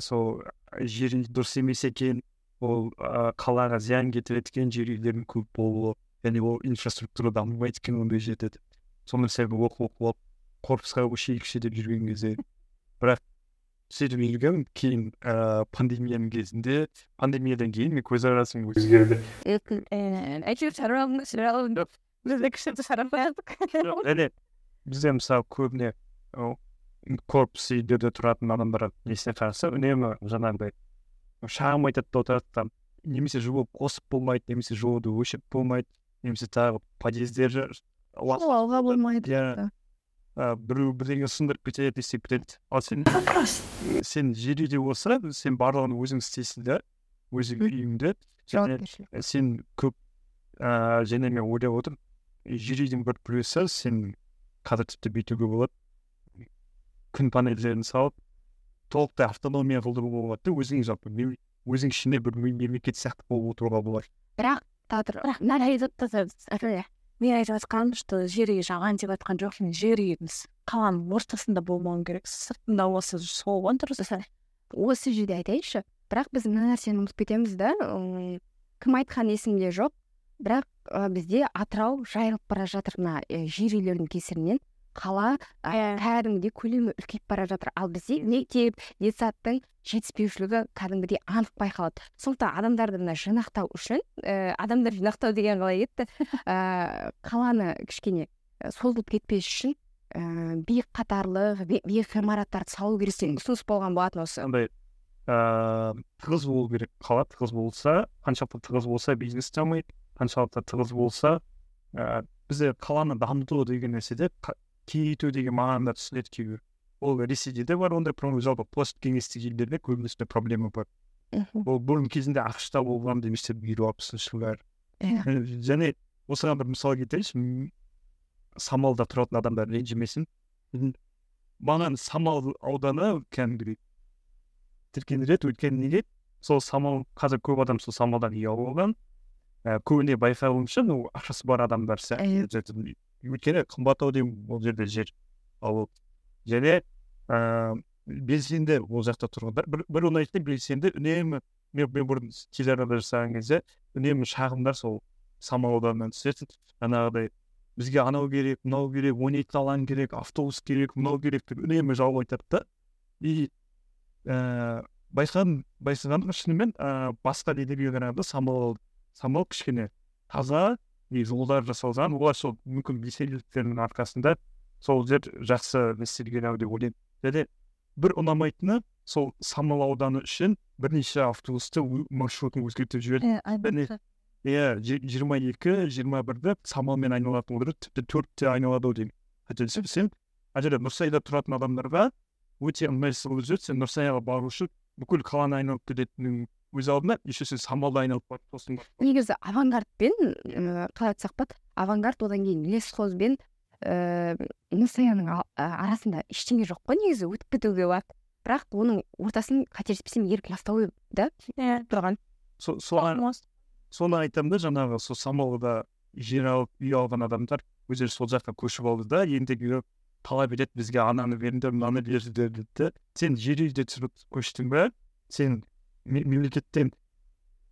сол жер дұрыс емес екен. Ол ыыы қалаға зиян келтіреді екен жер үйлердің көп болуы. Және ол инфраструктура дамымайды екен ондай жерде. Деп сол нәрсені оқып оқып алып корпусқа көшейік деп жүрген кезде. Бірақ сөйтіп жүргенмін кейін ыыы пандемияның кезінде пандемиядан кейін мен көзқарасым өзгерді әйтеуір бізде кішкентай шарап және бізде мысалы көбіне корпус үйлерде тұратын адамдар несіне қараса үнемі жаңағыдай шағым айтады да отырады там немесе жылу қосып болмайды немесе жылуды өшіріп болмайды немесе тағы подъездер алға болмайды иә біреу бірдеңе сындырып кетеді істеп кетеді ал сен сен жер үйде болса сен барлығын өзің істейсің да өзің үйіңде сен көп ыыы және мен ойлап отырмын жер үйдің бір плюсы сен қазір тіпті бүйтуге болады. Күн панельдерін салып толықтай автономия қылдыруға болады да өзің жалпы. Өзің ішінде бір мемлекет сияқты болып отыруға болады. Бірақ бірақ мына мен айтып жатқаным что жер үй жаған деп айтқан жоқпын. Жер үйіміз қаланың ортасында болмауы керек сыртында осы сол дұрыс осы жерде айтайыншы. Бірақ біз мына нәрсені ұмытып кетеміз да кім айтқан есімде жоқ. Бірақ бізде атырау жайылып бара жатыр мына жер үйлердің кесірінен. Қала кәдімгідей көлемі үлкейіп бара жатыр. Ал бізде мектеп детсадтың жетіспеушілігі кәдімгідей анық байқалады. Сондықтан адамдарды мына жинақтау үшін ә, адамдар жинақтау деген қалай кетті ә, қаланы кішкене созылып кетпес үшін ііі биік қатарлы биік ғимараттарды салу керек деген ұсыныс болған болатын осы. Андай ыыы тығыз болу керек қала тығыз болса қаншалықты тығыз болса бизнес дамиды қаншалықты тығыз болса ыыы бізде қаланы дамыту деген нәрседе кеңейту деген мағынада түсінеді кейбір ол ресейде де бар ондай жалпы посткеңестік елдерде көбінесе проблема бар. Ол бұрын кезінде ақш та болған демесе елу алпысыншы жылдар иә. Және осыған бір мысал келтірейінші самалда тұратын адамдар ренжімесін. Маған самал ауданы кәдімгідей тіркендіреді өйткені неге? Сол самал қазір көп адам сол самалдан үй алып алған. Ә, көбіне байқауымша ну ақшасы бар адамдар сияқты өйткені қымбаттау деймін ол жерде жер ал және ыыы белсенді ол жақта тұрғандар бір, бір ұнайтыны белсенді үнемі мен, мен бұрын телеарнада жасаған кезде үнемі шағымдар сол самал ауданынан түсетін жаңағыдай бізге анау керек мынау керек екі алаң керек автобус керек мынау керек деп үнемі жауап айтады да и ііі байқадым байқағаным шынымен ыыы басқа елдерге қарағанда самал самал кішкене таза жолдар жасалған олар сол мүмкін белсенділіктерінің арқасында сол жер жақсы істелген ау деп ойлаймын және бір ұнамайтыны сол самал ауданы үшін бірнеше автобусты маршрутын өзгертіп жіберді иә жиырма екі жиырма бірді самалмен айналатын болдырды тіпті төртте айналады ау деймін қателеспесем ана жерде нұрсаяда тұратын адамдарға өте ыңғайсыз болып жүреді сен нұрсаяға бару үшін бүкіл қаланы айналып кететіннің өз алдына еще сен самалда айналып барып сосын негізі авангардпен қалай айтсақ болады авангард одан кейін лесхозбен ііі нұрсаяның арасында ештеңе жоқ қой негізі өтіп кетуге болады бірақ оның ортасын қателеспесем еркін астау да иә тұрған. Соған соны айтамын да жаңағы сол самалда жер алып үй алған адамдар өздері сол жаққа көшіп алды да ендігі талап етеді бізге ананы беріңдер мынаны беріңдер дейді да сен жер үйде тұрып көштің ба сен мемлекеттен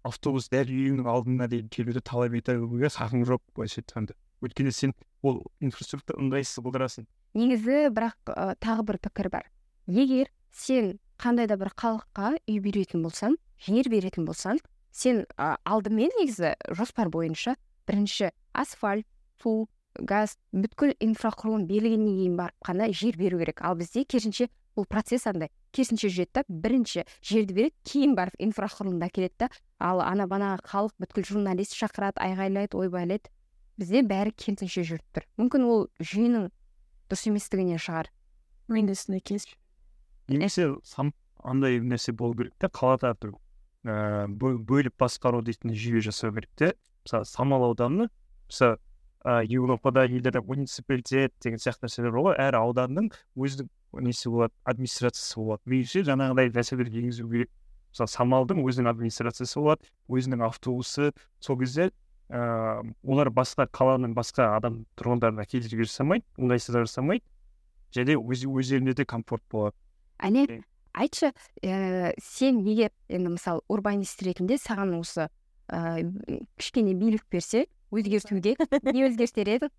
автобус дәл үйіңнің алдына дейін келуді талап етуге хақың жоқ былайша айтқанда өйткені сен ол инфраструктура ыңғайсыз қылдырасың негізі бірақ ә, тағы бір пікір бар. Егер сен қандай да бір халыққа үй беретін болсаң жер беретін болсаң сен ә, алдымен негізі жоспар бойынша бірінші асфальт су газ бүткіл инфрақұрылым берілгеннен кейін барып қана жер беру керек. Ал бізде керісінше бұл процесс андай. Керісінше жүреді да бірінші жерді береді кейін барып инфрақұрылымды әкеледі да. Ал ана банағы халық бүткіл журналист шақырады айғайлайды ойбайлайды. Бізде бәрі керісінше жүріп тұр. Мүмкін ол жүйенің дұрыс еместігінен шығар. Мен де немесе андай нәрсе болу керек та қалада бір ііі бөліп басқару дейтін жүйе жасау керек те. Мысалы самал ауданы мысалы ыыы еуропада елдерде муниципалитет деген сияқты нәрселер бар ғой. Әр ауданның өзінің несі болады администрациясы болады меніңше жаңағыдай нәрселер енгізу керек мысалы самалдың өзінің администрациясы болады өзінің автобусы сол кезде ыыы олар басқа қаланың басқа адам тұрғындарына кедергі жасамайды ыңғайсыздық жасамайды және өз өздеріне де комфорт болады әне айтшы ә, сен егер енді мысалы урбанист ретінде саған осы ә, кішкене билік берсе өзгертуге не өзгертер едің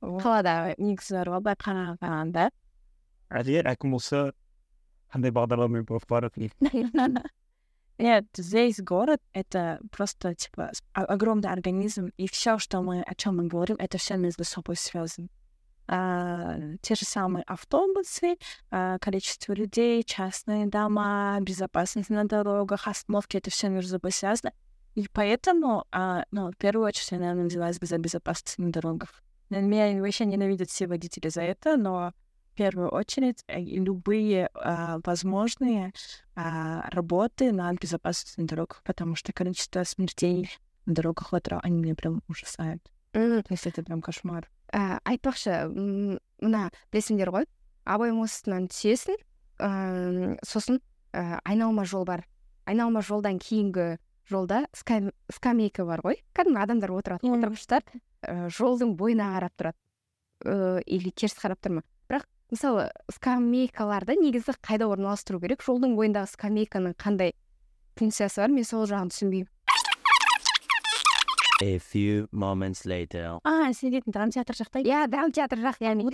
қалада негізі былай қарағанда әрине әкім болса қандай бағдарламамен барады Нет, здесь город — это просто, типа, огромный организм, и все, что мы, о чем мы говорим, это все между собой связано. А, те же самые автобусы, а, количество людей, частные дома, безопасность на дорогах, остановки, это все между собой связано. И поэтому, а, ну, в первую очередь, я, наверное, взялась бы за безопасность на дорогах. Меня вообще ненавидят все водители за это, но первую очередь э, любые а, возможные а, работы над безопасностью дорог, потому что количество смертей на дорогах в они меня прям ужасают. То есть это прям кошмар. ә, айтпақшы мына білесіңдер ғой абай мостынан түсесің ә, сосын ә, айналма жол бар айналма жолдан кейінгі жолда скамейка бар ғой кәдімгі адамдар отырады отырғыштар ә, жолдың бойына қарап тұрады или теріс қарап тұр ма мысалы скамейкаларды негізі қайда орналастыру керек? Жолдың бойындағы скамейканың қандай функциясы бар? Мен сол жағын түсінбеймін. A few moments later. А, сен дейтін драма театр жақта иә драма театр жақ яғни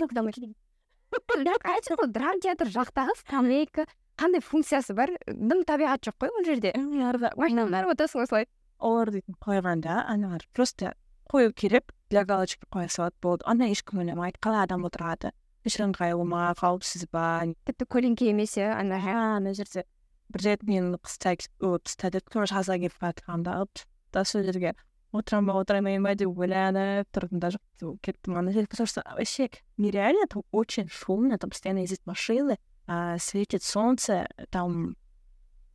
драма театр жақтағы скамейка қандай функциясы бар? Дым табиғат жоқ қой ол жерде. Отырсың осылай. Олар дейтін қойғанда аналар просто қою керек для галочки қоя салады болды. Анда ешкім ойламайды қалай адам отырады? Еш ыңғайлы ма қауіпсіз ба тіпті көлеңке емес иә ана ана жерде бір рет мен қыста қыста деп тоже жазға келіп бара жатқанда да? Сол жерге отырамын ба отырмайын ба деп ойланып тұрдым да жоқ кеттім ана жерге потому что вообще нереально там очень шумно там постоянно ездят машины а, светит солнце там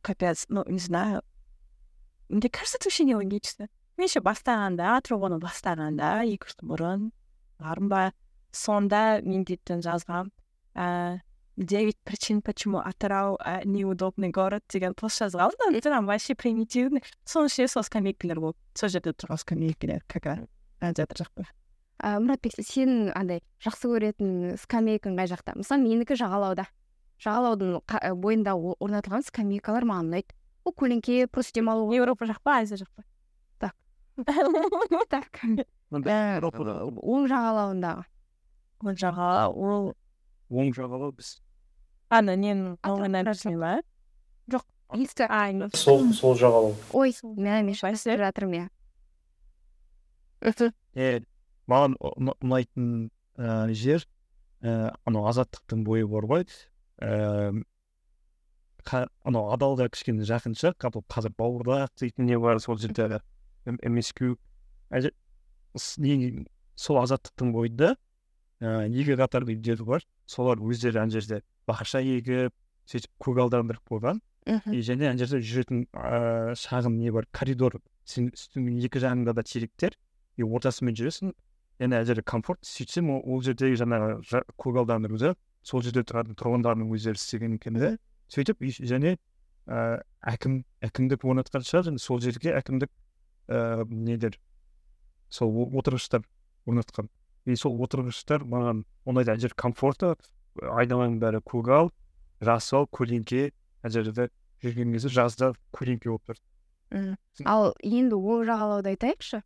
капец ну не знаю. Мне кажется это вообще нелогично. Мен еще бастағанда тұрғаны бастағанда екі үш жыл бұрын бармын ба сонда мен дейтін жазғам ә, девять причин почему атырау ә, неудобный город деген пост жазғанмын там вообще примитивный соның ішінде сол скамейкалар болды сол жерде тұрған скамейкалар как жатыр жақпа ә, мұратбек сен андай жақсы көретін скамейкаң қай жақта мысалы менікі жағалауда жағалаудың бойында орнатылған скамейкалар маған ұнайды ол көлеңке просто демалуға еуропа жақ па азия жақ па так так оң жағалауындағы оң жағалау ол оң жағалау біз ана ненің набережный ма жоқ сол сол жағалау ой мә мен шатастырып жатырмын иә е маған ұнайтын ііі жер ііі анау азаттықтың бойы бар ғой ііі анау адалға кішкене жақын шығар қазір бауырдақ дейтін не бар сол жерде мсq сол азаттықтың бойында ыыы екі қатар үйлер бар солар өздері ана жерде бақша егіп сөйтіп көгалдандырып қойған и және ана жерде жүретін ыыы шағын не бар коридор сен үстіңнің екі жағыңда да теректер и ортасымен жүресің және ана жерде комфорт сөйтсем ол жердегі жаңағы көгалдандыруды сол жерде тұратын тұрғындардың өздері істеген екен да сөйтіп және ыыы әкім әкімдік орнатқан шығар және сол жерге әкімдік ыыы нелер сол отырғыштар орнатқан и сол отырғыштар маған ұнайды ана жер комфорты айналаның бәрі көгал жасыл көлеңке ана жерде жүрген кезде жазда көлеңке болып тұр ал енді оң жағалауды айтайықшы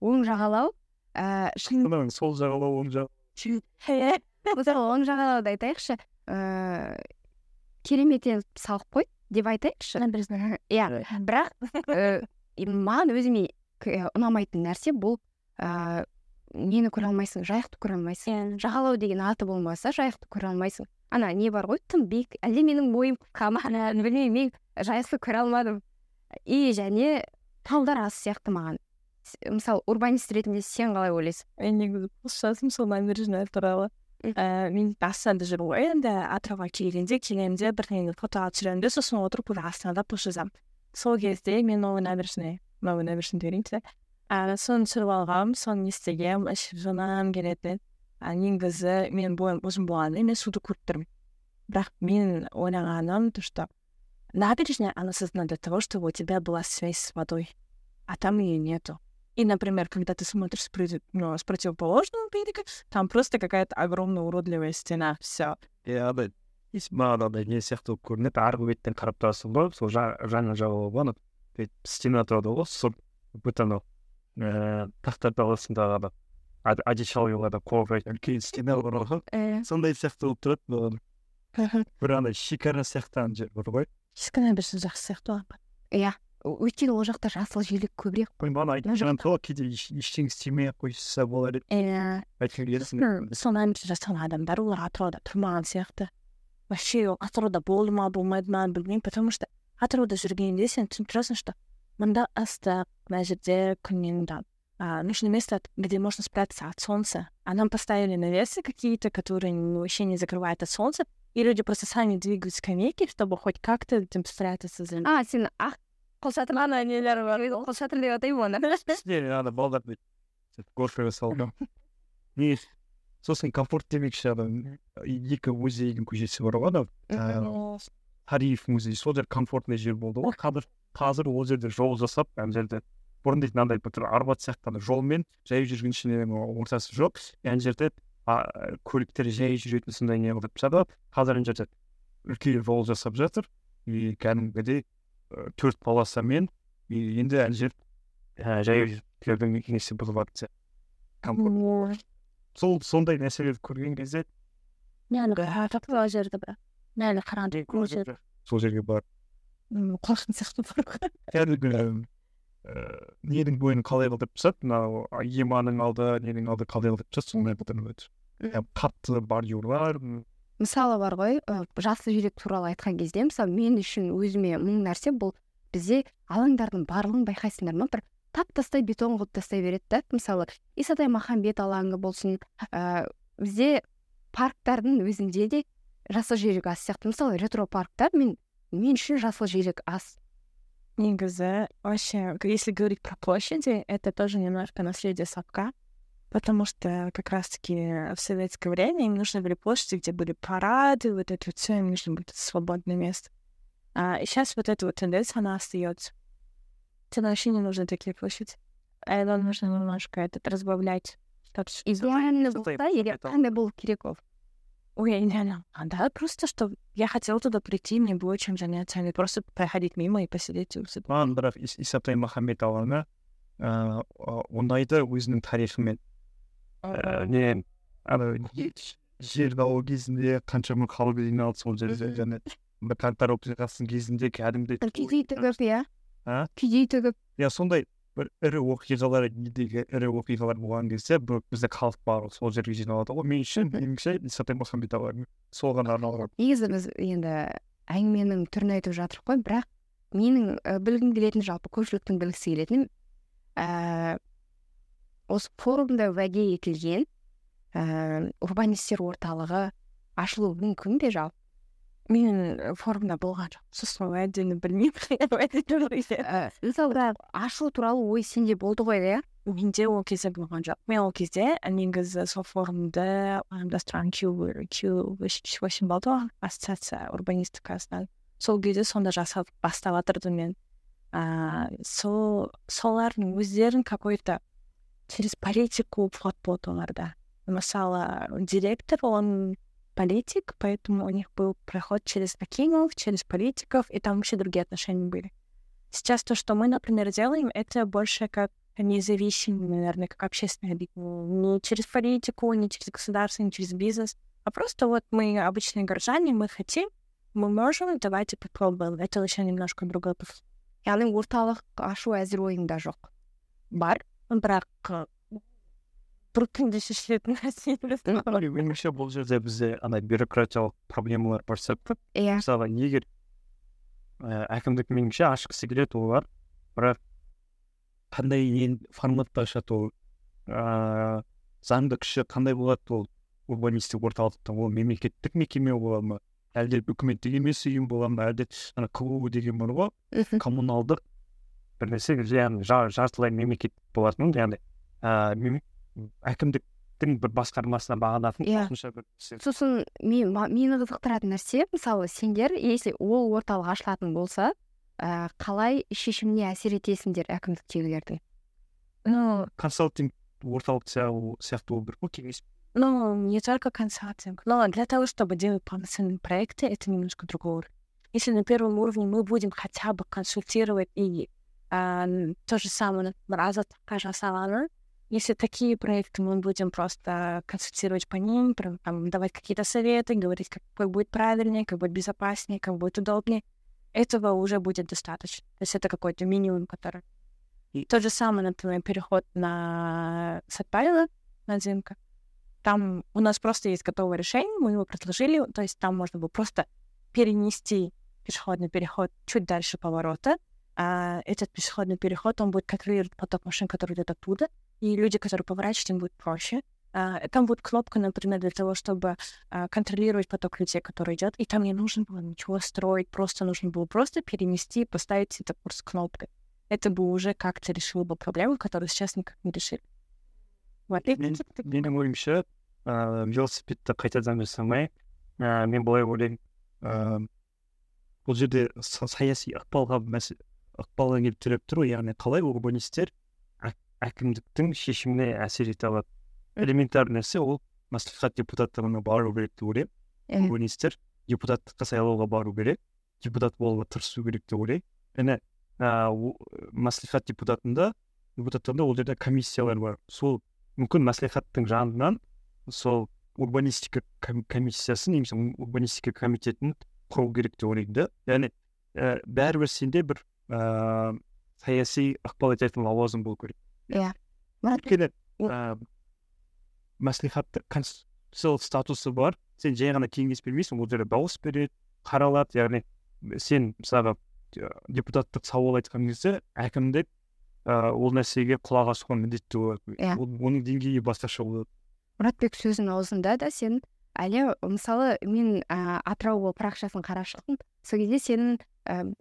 оң жағалау ііі сол жағалау оң жағалау мысалы оң жағалауды айтайықшы ыыы керемет салып қойды деп айтайықшы иә бірақ маған өзіме ұнамайтын нәрсе бұл ыыы нені көре алмайсың жайықты көре алмайсың. Иә. Жағалау деген аты болмаса жайықты көре алмайсың. Ана не бар ғой тым биік әлде менің бойым қысқа ма білмеймін мен жайықты көре алмадым. И және талдар аз сияқты маған. Мысалы урбанист ретінде сен қалай ойлайсың? Мен негізі пост жаздым сол набережный туралы. Ііі мен астанада жүрмін ғой. Енді атырауға келгенде келемін де бірдеңені фотоға түсіремін де сосын отырып уже астанада пост жазамын. Сол кезде мен новый набережный новый набережный ә, соны түсіріп алғанмын соны не істегенмін ішіп жинағым келеді а негізі мен бойым ұзын болғанымен мен суды көріп тұрмын бірақ мен ойлағаным то что набережная она создана для того чтобы у тебя была связь с водой а там ее нету и например когда ты смотришь с, ну, с противоположного берега там просто какая-то огромная уродливая стена все иә андай маған андай не сияқты болып көрінеді арғы беттен қарап тұрасың ғой сол жаңа жағалау ғой анау стена тұрады ғой сұр бүт анау ііі тақтар даласындағы ана одичалыйларда қорғайтын үлкен стена бар ғой сондай сияқты болып тұрады маған бір андай шекара сияқты ана жер бар ғой ескі набережный жақсы сияқты ғой иә өйткені ол жақта жасыл желек көбірек қой маған айтып жүрген сол кейде ештеңе істемей ақ қойса болар еді иә айтқан сол набережный жасаған адамдар олар атырауда тұрмаған сияқты вообще атырауда болды ма болмайды ма білмеймін потому что атырауда жүргенде сен түсініп тұрасың что мында ыстық мына жерде күннен там а, нужно место, где можно спрятаться от солнца. А нам поставили навесы какие-то, которые вообще не закрывают от солнца, и люди просто сами двигают скамейки, чтобы хоть как-то там спрятаться за а сен ақ қолшатыр ана нелер бар қолшатыр деп атаймын оны не ана балдар сөйтіп горкаға салған не сосын комфорт демекші ана екі музейдің көшесі бар ғой анау тариф музей сол жер комфортный жер болды ғой қазір қазір ол жерде жол жасап ана жерде бұрын дейтін андай бір арбат сияқты ана жолмен жаяу жүргіншілердің ортасы жоқ ана жерде көліктер жай жүретін сондай не қылып тастады қазір ана жерде үлкен жол жасап жатыр и кәдімгідей төрт полосамен и енді ана жер жаяу жүргіншілердің несі сияқты сол сондай нәрселерді көрген кезде бірақ әлі қараңғы сол жерге барып қорқын сияқты бар кәдімгі ненің бойын қалай қылдырып тастады мынау еманың алды ненің алды қалай қылдырып тастады сондай қылдырып қатты бордюрлар мысалы бар ғой жасыл желек туралы айтқан кезде мысалы мен үшін өзіме мұң нәрсе бұл бізде алаңдардың барлығын байқайсыңдар ма бір тап тастай бетон қылып тастай береді да мысалы исатай махамбет алаңы болсын ә, бізде парктардың өзінде де жасыл желек аз сияқты мысалы ретро парктар мен мен үшін жасыл желек аз негізі вообще если говорить про площади это тоже немножко наследие совка потому что как раз-таки в советское время им нужны были площади, где были парады, вот это вот все, им нужно было свободное место. А, и сейчас вот эта вот тенденция, она остается. Тебе вообще не нужны такие площади. А это нужно немножко этот разбавлять. статус. идеально Что-то болса я егер понял. қандай болу керек ол Ой, идеально. А да, просто что я хотела туда прийти, мне было чем заняться, а не просто проходить мимо и посидеть маған бірақ Ис- исатай ыыы ондайды өзінің тарихымен Э, не ана жер дауы кезінде қаншама халық жиналды сол жерде және бір қаңтар оқиғасының кезінде кәдімгідей кедей тігіп иә? А? кедей тігіп. Иә сондай бір ірі оқиғалар елдегі ірі оқиғалар болған кезде бізде халық барлығы сол жерге жиналады ғой мен үшін меніңше исатай махамбет алаңы сол ғана арналған негізі біз енді әңгіменің түрін айтып жатырмық қой бірақ менің білгім келетін жалпы көпшіліктің білгісі келетіні ііі осы форумда уәде етілген ііі урбанистер орталығы ашылуы мүмкін бе жалпы мен форумда болған жоқ сосын уәдені білмеймін уәде туралы ііі мысалы ашу туралы ой сенде болды ғой иә менде ол кезде болған жоқ мен ол кезде негізі сол форумды ұйымдастырған восемь болды ғой ассоциация урбанистикасынан сол кезде сонда жасап бастап жатырдым мен ыыы сол солардың өздерін какой то через политику вход болды оларда мысалы директор он политик поэтому у них был проход через акимов через политиков и там вообще другие отношения были сейчас то что мы например делаем это больше как независимый, наверное, как общественное объединение. Не через политику, не через государство, не через бизнес, а просто вот мы обычные горожане, мы хотим, мы можем, давайте попробуем. Это еще немножко другой подход. яғни орталық ашу әзір ойыңда жоқ бар бірақ ы, бір күнде шешілетін нәрсе емес меніңше бұл жерде бізде андай бюрократиялық проблемалар бар сияқты иә мысалы егер әкімдік меніңше ашқысы келеді олар бірақ қандай ен форматта ашады ол ыыы заңды күші қандай болады ол урбанистик орталықта ол мемлекеттік мекеме бола ма әлде үкіметтік емес ұйым бола ма әлде ана кбу деген бар ғой мхм коммуналдық бір нәрсе яғни жа- жартылай мемлекет болатын яғни ыыы әкімдіктің бір басқармасына бағынатын Иә. қосымша бір сосын мен мені қызықтыратын нәрсе мысалы сендер если ол орталық ашылатын болса ә, қалай шешіміне әсер етесіңдер әкімдіктегілердің ну консалтинг орталық сияқты сияқты болу керек қой кеңес Ну, не только консалтинг, но для того, чтобы делать полноценные проекты, это немножко другой уровень. Если на первом уровне мы будем хотя бы консультировать и а, н- то же самое, Кажасалана, если такие проекты мы будем просто консультировать по ним, прям, там, давать какие-то советы, говорить, как будет правильнее, как будет безопаснее, как будет удобнее, этого уже будет достаточно. То есть это какой-то минимум, который... И- То же самое, например, переход на Сатпайла, на Дзинка. Там у нас просто есть готовое решение, мы его предложили, то есть там можно было просто перенести пешеходный переход чуть дальше поворота. А этот пешеходный переход, он будет контролировать поток машин, которые идут оттуда, и люди, которые поворачивают, им будет проще. А, там будет кнопка, например, для того, чтобы а, контролировать поток людей, который идет, и там не нужно было ничего строить, просто нужно было просто перенести, поставить это курс кнопкой. Это бы уже как-то решило бы проблему, которую сейчас никак не решили. Вот. И Мен- какие-то такие менің ойымша ыыы велосипедті қайтадан жасамай ыыы мен былай ойлаймын ыыы бұл жерде са- саяси ықпалға мәсе ықпалға келіп тіреп тұр ғой яғни қалай урбанистер әк- әкімдіктің шешіміне әсер ете алады элементарный нәрсе ол мәслихат депутаттығына бару керек деп ойлаймын урбанистер депутаттыққа сайлауға бару керек депутат болуға тырысу керек деп ойлаймын және ыыы мәслихат депутатында депутаттарда ол жерде комиссиялар бар сол мүмкін мәслихаттың жанынан сол урбанистика ком- комиссиясын немесе урбанистика комитетін құру керек деп ойлаймын да яғни ііі бәрібір сенде бір ыыы саяси ықпал ететін лауазым болу керек Марат, өйткені ііі мәслихатты конс- сол статусы бар сен жай ғана кеңес бермейсің ол жерде дауыс береді қаралады яғни сен мысалға депутаттық сауал айтқан кезде әкімдік ыыы ол нәрсеге құлақ асуға міндетті болады иә оның деңгейі басқаша болады мұратбек сөзінің аузында да сен әлі мысалы мен ә, атырау парақшасын қарап шықтым сол кезде сенің ә,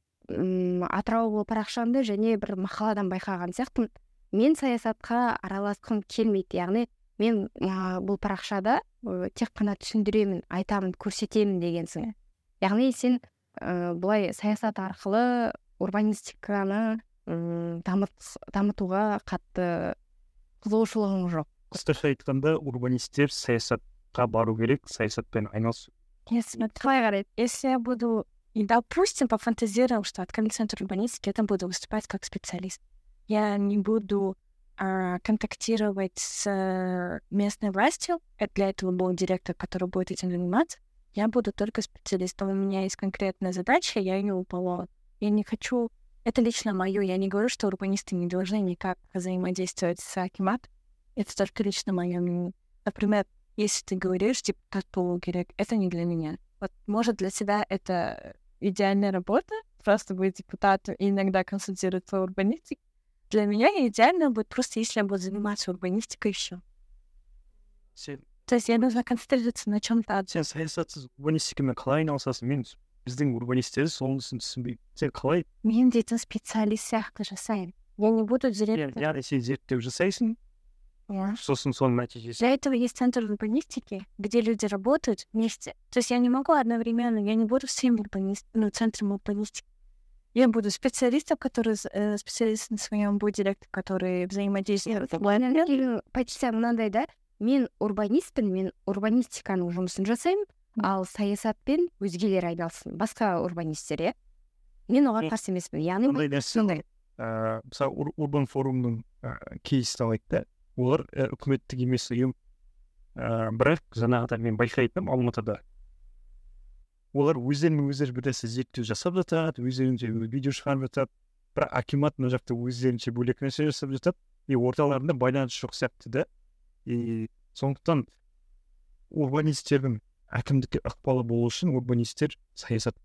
атырау парақшаңды және бір мақаладан байқаған сияқтымын мен саясатқа араласқым келмейді яғни мен ә, бұл парақшада ә, тек қана түсіндіремін айтамын көрсетемін дегенсің яғни сен ә, былай саясат арқылы урбанистиканы дамыт, дамытуға қатты қызығушылығың жоқ. Қысқаша айтқанда урбанисттер саясатқа бару керек саясатпен айналысу. Если қалай қарайды если я буду и допустим пофантазируем что открыли центр урбанистики я буду выступать как специалист. Я не буду а, контактировать с местной властью. Для этого был директор, который будет этим заниматься. Я буду только специалистом. У меня есть конкретная задача, я ее выполняю. Я не хочу... Это лично мое. Я не говорю, что урбанисты не должны никак взаимодействовать с Акимат. Это только лично мое мнение. Например, если ты говоришь депутату Герек, это не для меня. Вот, может, для себя это идеальная работа, просто быть депутатом и иногда консультироваться в урбанистике. Для меня идеально будет просто, если я буду заниматься урбанистикой и все. сен То есть я должна концентрироваться на чем-то сен саясатсыз урбанистикамен қалай айналысасың мен біздің урбанистер сонысын түсінбеймін сен қалай мен дейтін специалист сияқты жасаймын я не буду директором яғни сен зерттеу жасайсың иә сосын соның нәтижесі Для этого есть центр урбанистики, где люди работают вместе. То есть я не могу одновременно, я не буду всем урбанист, ну, центром урбанистики. Я буду специалистом, который э, специалист на своем будет директор, который взаимодействует. позиция мынандай да? Мен урбанистпін мен урбанистиканың жұмысын жасаймын ал саясатпен өзгелер айналыссын басқа урбанисттер иә мен оған қарсы емеспін яғни мындай нәрсе сондай ыыы мысалы урбан форумның ыыы кейсін алайық та олар үкіметтік емес ұйым ыыы бірақ жаңағыда мен байқайтыным алматыда. Олар өздерімен өздері бір нәрсе зерттеу жасап жатады өздерінше видео шығарып жатады бірақ акимат мына жақта өздерінше бөлек нәрсе жасап жатады. И орталарында байланыс жоқ сияқты да. И сондықтан урбанисттердің әкімдікке ықпалы болу үшін урбанисттер саясат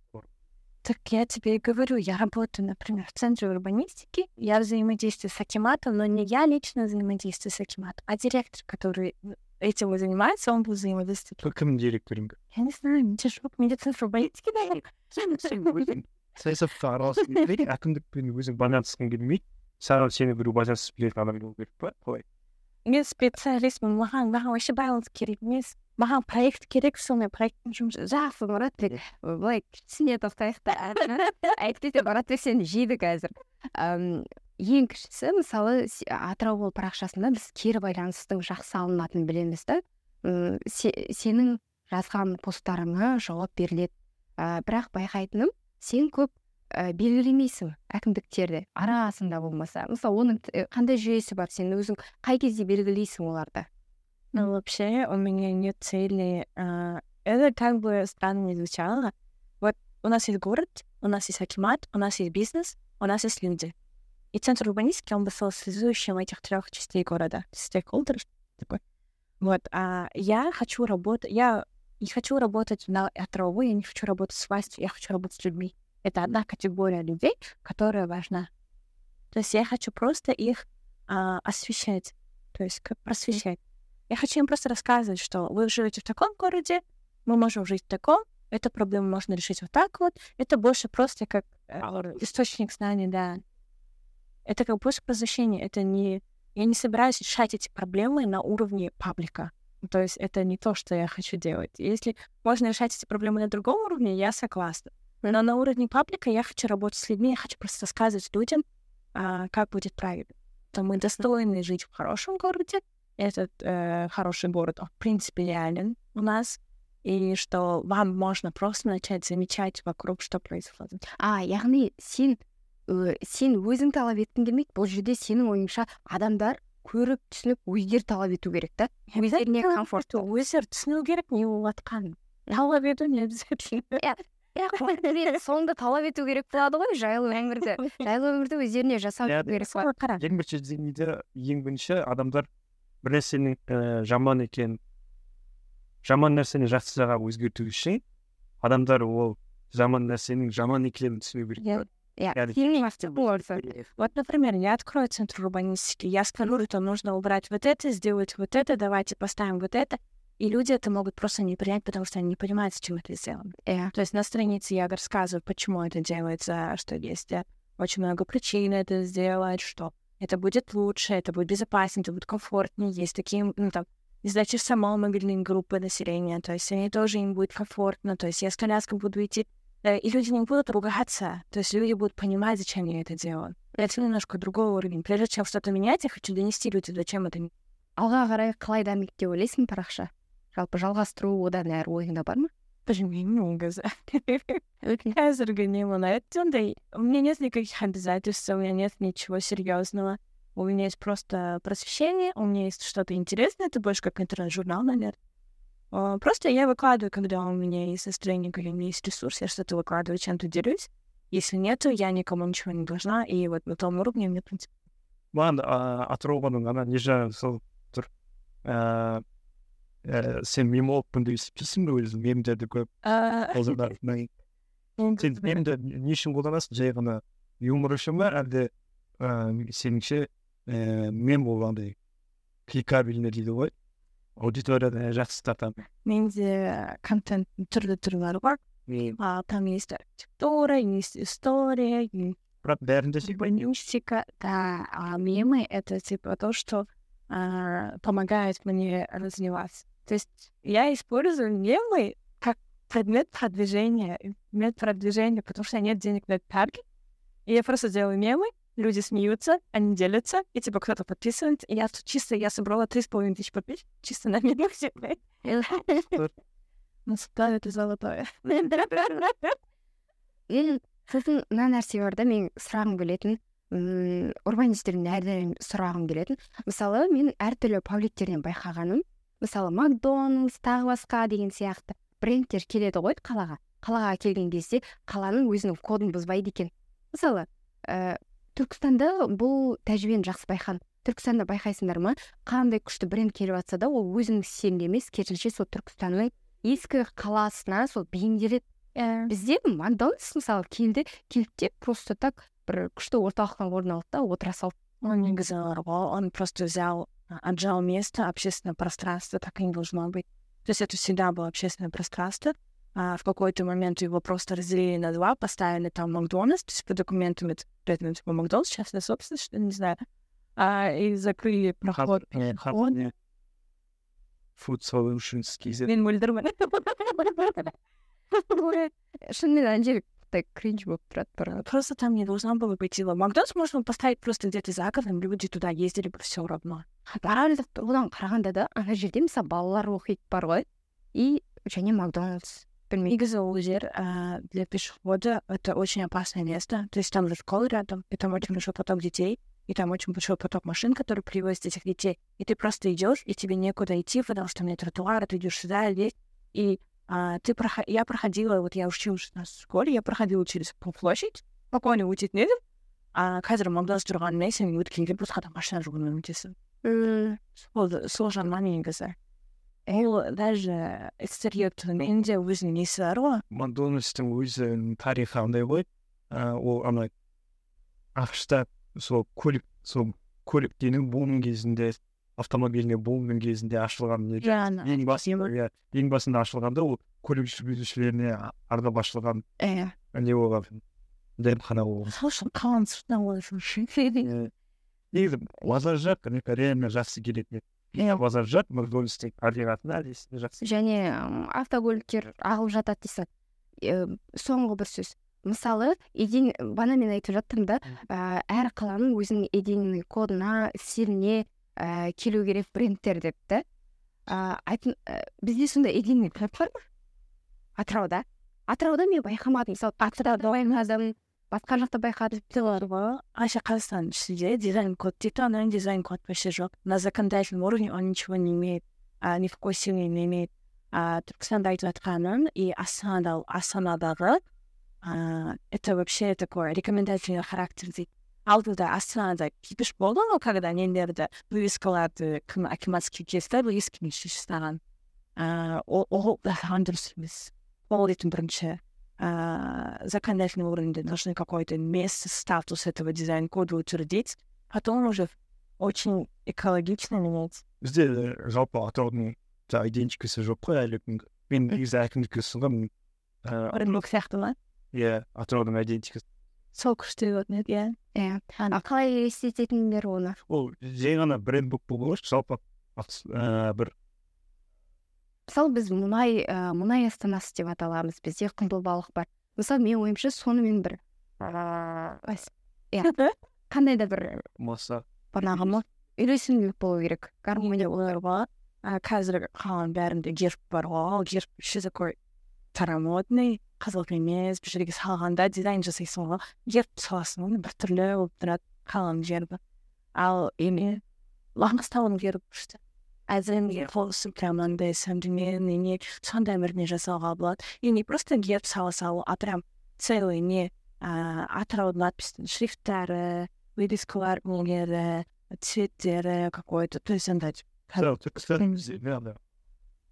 Так я тебе и говорю, я работаю, например, в центре урбанистики, я взаимодействую с Акиматом, но не я лично взаимодействую с Акиматом, а директор, который этим и занимается, он будет взаимодействовать. кім директоринг Я не знаю, мне тяжело, мне центр урбанистики, наверное. саясатқа араласқың келмейді әкімдікпен өзің байланысқың келмейді саған сені біреу байланыс білетін адам болу керек па қалай мен специалистпін маған маған вообще байланыс керек емес маған проект керек сол мен проекттің жұмысы жақсы мұратбек былай кішкене тоқтайық та әйтпесе мұратбек сені жейді қазір ең кішісі мысалы атырау парақшасында біз кері байланыстың жақсы алынатынын білеміз да се- сенің жазған посттарыңа жауап беріледі ә, бірақ байқайтыным сен көп ә, белгілемейсің әкімдіктерді арасында болмаса мысалы оның т- қандай жүйесі бар сен өзің қай кезде белгілейсің оларды Ну, вообще, у меня нет цели. Это как бы странно не звучало. Вот у нас есть город, у нас есть акимат, у нас есть бизнес, у нас есть люди. И центр урбанистики, он бы стал связующим этих трех частей города. Стейкхолдер такой. Вот, а я хочу работать, я не хочу работать на отровой, я не хочу работать с властью, я хочу работать с людьми. Это одна категория людей, которая важна. То есть я хочу просто их а, освещать, то есть как просвещать. Я хочу им просто рассказывать, что вы живете в таком городе, мы можем жить в таком, эту проблему можно решить вот так вот. Это больше просто как э, источник знаний, да. Это как больше просвещение. Это не... Я не собираюсь решать эти проблемы на уровне паблика. То есть это не то, что я хочу делать. Если можно решать эти проблемы на другом уровне, я согласна. Но на уровне паблика я хочу работать с людьми, я хочу просто рассказывать людям, а, как будет правильно. То мы достойны жить в хорошем городе, этот э, хороший город, он, в принципе, реален у нас, и что вам можно просто начать замечать вокруг, что происходит. а яғни сен ö, сен өзің талап еткің келмейді. Бұл жерде сенің ойыңша адамдар көріп түсініп өздері талап ету керек та. Өздеріне комфорт өздері түсіну керек не болып жатқанын талап ету не обязательно иә соңында талап ету керек болады ғой жайлы өмірді. Жайлы өмірді өздеріне жасау Иә, керек Соны қара. ең бірінші деңгейде ең бірінші адамдар бір нәрсенің ііі жаман екенін жаман нәрсені жақсы жаққа өзгерту үшін адамдар ол жаман нәрсенің жаман екенін түсіну керек Яғни- фильм. Вот, например, я открою центр урбанистики, я скажу, что нужно убрать вот это, сделать вот это, давайте поставим вот это. И люди это могут просто не принять, потому что они не понимают, с чем это сделано. иә То есть на странице я рассказываю, почему это делается, что есть э, очень много причин это сделать, что это будет лучше, это будет безопаснее, это будет комфортнее. Есть такие, ну, там, не знаю, те же самые мобильные группы населения, то есть они тоже им будет комфортно, то есть я с коляской буду идти, э, и люди не будут ругаться, то есть люди будут понимать, зачем я это делаю. Это немножко другой уровень. Прежде чем что-то менять, я хочу донести людям, зачем это алға қарай қалай дамиды деп ойлайсың парақша жалпы жалғастыру одан әрі ойыңда бар ма Пожалуй, газа. Қазіргі не ұнайды ондай. У меня нет никаких обязательств, у меня нет ничего серьезного. У меня есть просто просвещение, у меня есть что-то интересное, это больше как интернет-журнал, наверное. Просто я выкладываю, когда у меня есть настроение, когда у меня есть ресурс, я что-то выкладываю, чем-то делюсь. Если нету, я никому ничего не должна, и вот на том уровне мне, в принципе, маған а, атырауғаның ана не жағы сол тұр сен мемологпын деп есептейсің бе өзің мемдерді көп сен мемді не үшін қолданасың жай ғана юмор үшін ба әлде сеніңше ііі мем ол андай кликабельный дейді ғой аудиторияны жақсы тартады менде контент түрлі түрлері бар. А, там есть архитектура, есть история, есть бірақ бәрінде сен урбанистика, да, а мемы — это типа то, что а, помогает мне развиваться. То есть я использую мемы как предмет продвижения, предмет продвижения, потому что нет денег на таргет. И я просто делаю мемы, люди смеются, они делятся, и типа кто-то подписывает. И я тут чисто, я собрала три с половиной тысячи подписчиков чисто на мемах. Ну, да, это золотое. сосын мына нәрсе бар да мен сұрағым келетін мм урбанистерден әрдайым сұрағым келетін мысалы мен әртүрлі пабликтерден байқағаным мысалы макдональдс тағы басқа деген сияқты брендтер келеді ғой қалаға қалаға келген кезде қаланың өзінің кодын бұзбайды екен мысалы ә, түркістанда бұл тәжірибені жақсы байқадым түркістанда байқайсыңдар ма қандай күшті бренд келіп жатса да ол өзінің стилінде емес керісінше сол түркістанның ескі қаласына сол бейімделеді Э, бізде макдональдс мысалы келді келді де просто так бір күшті орталықтан орын алды да отыра салды Он не газовал, он просто взял, отжал место, общественное пространство, так и не должно быть. То есть это всегда было общественное пространство. А в какой-то момент его просто разделили на два, поставили там Макдональдс, то есть по документам это, это типа Макдональдс, частная собственность, что ли, не знаю. А, и закрыли проход. хаб фуд солюшнс kz Мен мөлдірмін. шынымен анжеликтай кринж болып тұрады бір Просто там не должно было быть его. Макдональдс можно поставить просто где-то за городом, люди туда ездили бы все равно. реально одан қарағанда да ана жерде мысалы балалар оқиды бар ғой и және макдональдс білмеймін Негізі ол жер а, для пешехода это очень опасное место. То есть там же школа рядом, и там очень большой поток детей, и там очень большой поток машин, которые привозят этих детей. И ты просто идешь, и тебе некуда идти, потому что нет тротуара, ты идешь сюда, здесь. И а, ты проход... я проходила, вот я училась на школе, я проходила через площадь, спокойно өтетін едім. А қазір макдональдс тұрғанымен сен өткенде просто адам машина жүгірумен өтесің. Ол сол жағынан негізі. ол даже экстерьердің де өзінің несі бар ғой макдональдстың өзінің тарихы андай ғой ол ана ақшта сол көлік сол көліктердің бумның кезінде автомобильный бумның кезінде ашылған ең басында иә ең басында ашылғанда ол көлік жүргізушілеріне арнап ашылған иә не болған дәмхана болған сол үшін қаланың сыртынан Э, негізі базар жақ реально жақсы келетін еді базар жақ макдональдстың табиғатына әлі жақсы және автокөліктер ағылып жатады дейсің Е, соңғы бір сөз мысалы еден бана мен айтып жаттым да. Ә, әр қаланың өзінің единный кодына стиліне ә, келу керек брендтер деп та ә, айтын ә, бізде сондай единный код бар ма атырауда. Атырауда мен байқамадым. Мысалы атырауда байқадым басқа жақта байқадым бар ғой вообще қазақстанның ішінде дизайн код дейді оның дизайн код вообще жоқ на законодательном уровне он ничего не имеет а, ни в какой силе не имеет а, түркістанда айтып жатқаным и астанада астанадағы а, это вообще такой рекомендательный характер дейді алдыда астанада кипиш болды ғой когда нелерді вывескаларды кім акиматский кесті вывескамен шешіп тастаған ыыы ол дұрыс емес ол дейтін бірінші ыыы законодательном уровне должны какое-то место статус этого дизайн кода утвердить потом уже очень экологично менять бізде э, жалпы атыраудың жаңағы идентикасы жоқ қой әлі күнге мен негізі әкімдікке ұсынғанмын ыыы оренбург сияқты ма иә атыраудың идентикасы сол күшті болатын еді иә иә а қалай елестететіндер оны ол жай ғана бренд болып болған ғой жалпы ат- ыыы бір мысалы біз мұнай ә, мұнай астанасы деп аталамыз бізде құндылбалық бар. Мысалы менің ойымша сонымен бір иә қандай да бір маса. бағанағы ма? үйлесімділік болу керек. Гармония болу керек. қазір қаланың бәрінде герб бар ғой. Ол герб еще такой старомодный қызық емес бір жерге салғанда дизайн жасайсың ғой. Герб саласың ғой біртүрлі болып тұрады қаланың гербі. Ал ене маңғыстаудың гербі күшті. Әзірге қолысы прям мынандай современный не сондай бір не жасауға болады и не просто герб сала салу а прям целый не ыыы атыраудың надписьтің шрифттары вывескалар нелері цветтері какой то то есть андай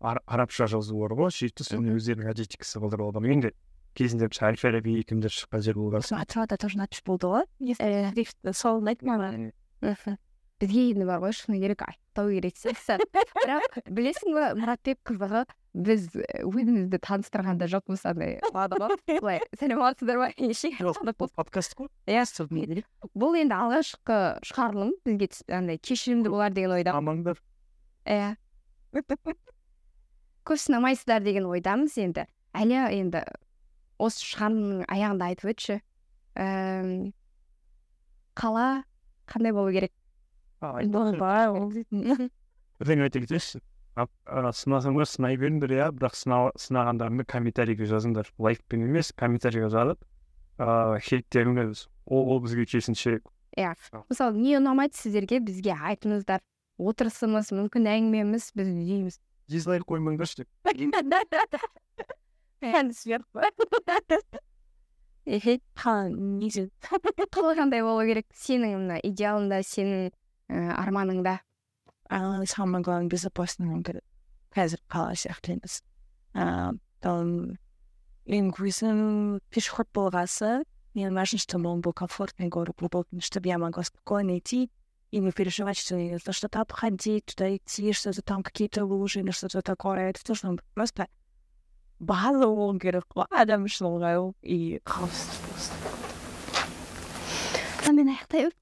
арабша жазу бар ғой сөйтті соны өздерінің идентикасы қылдырып алған енді кезінде әл фараби кімдер шыққан жер болған атырауда тоже надпись болды ғой шрифт сол ұнайды маған мхм бізге енді бар ғой шыны керек айтпау керек сияқты бірақ білесің ба мұратбек қызығы біз өзімізді таныстырғанда жоқпыз андай былай сәлеметсіздер ма неше подкаст қой иә бұл енді алғашқы шығарылым бізге андай кешірімді болар деген ойда амаңдар иә көп сынамайсыздар деген ойдамыз енді. Әлі енді осы шығарылымның аяғында айтып өтші. Ііі қала қандай болу керек? Кетесіз сынасаңдар сынай беріңдер иә бірақ сына- сынағандарыңды комментарийге жазыңдар лайкпен емес комментарийге жазып ыыы хейттеріңіз ол бізге керісінше мысалы не ұнамайды сіздерге бізге айтыңыздар отырысымыз мүмкін әңгімеміз біз дейміз дизлайк қоймаңдаршы деп қала қандай болу керек сенің мына идеалыңда сенің арманыңда? А самое главное безопасный қазір қала сияқты емес ыыы там мен өзім пешеход болғасы мне важно чтобы он был комфортный город удобный чтобы я могла спокойно идти и не переживать что то что-то обходить туда идти что-то там какие-то лужи или что-то такое. Это должно быть просто керек қой адам үшін ыңғайлы и қауіпсіз болсын сонымен аяқтайық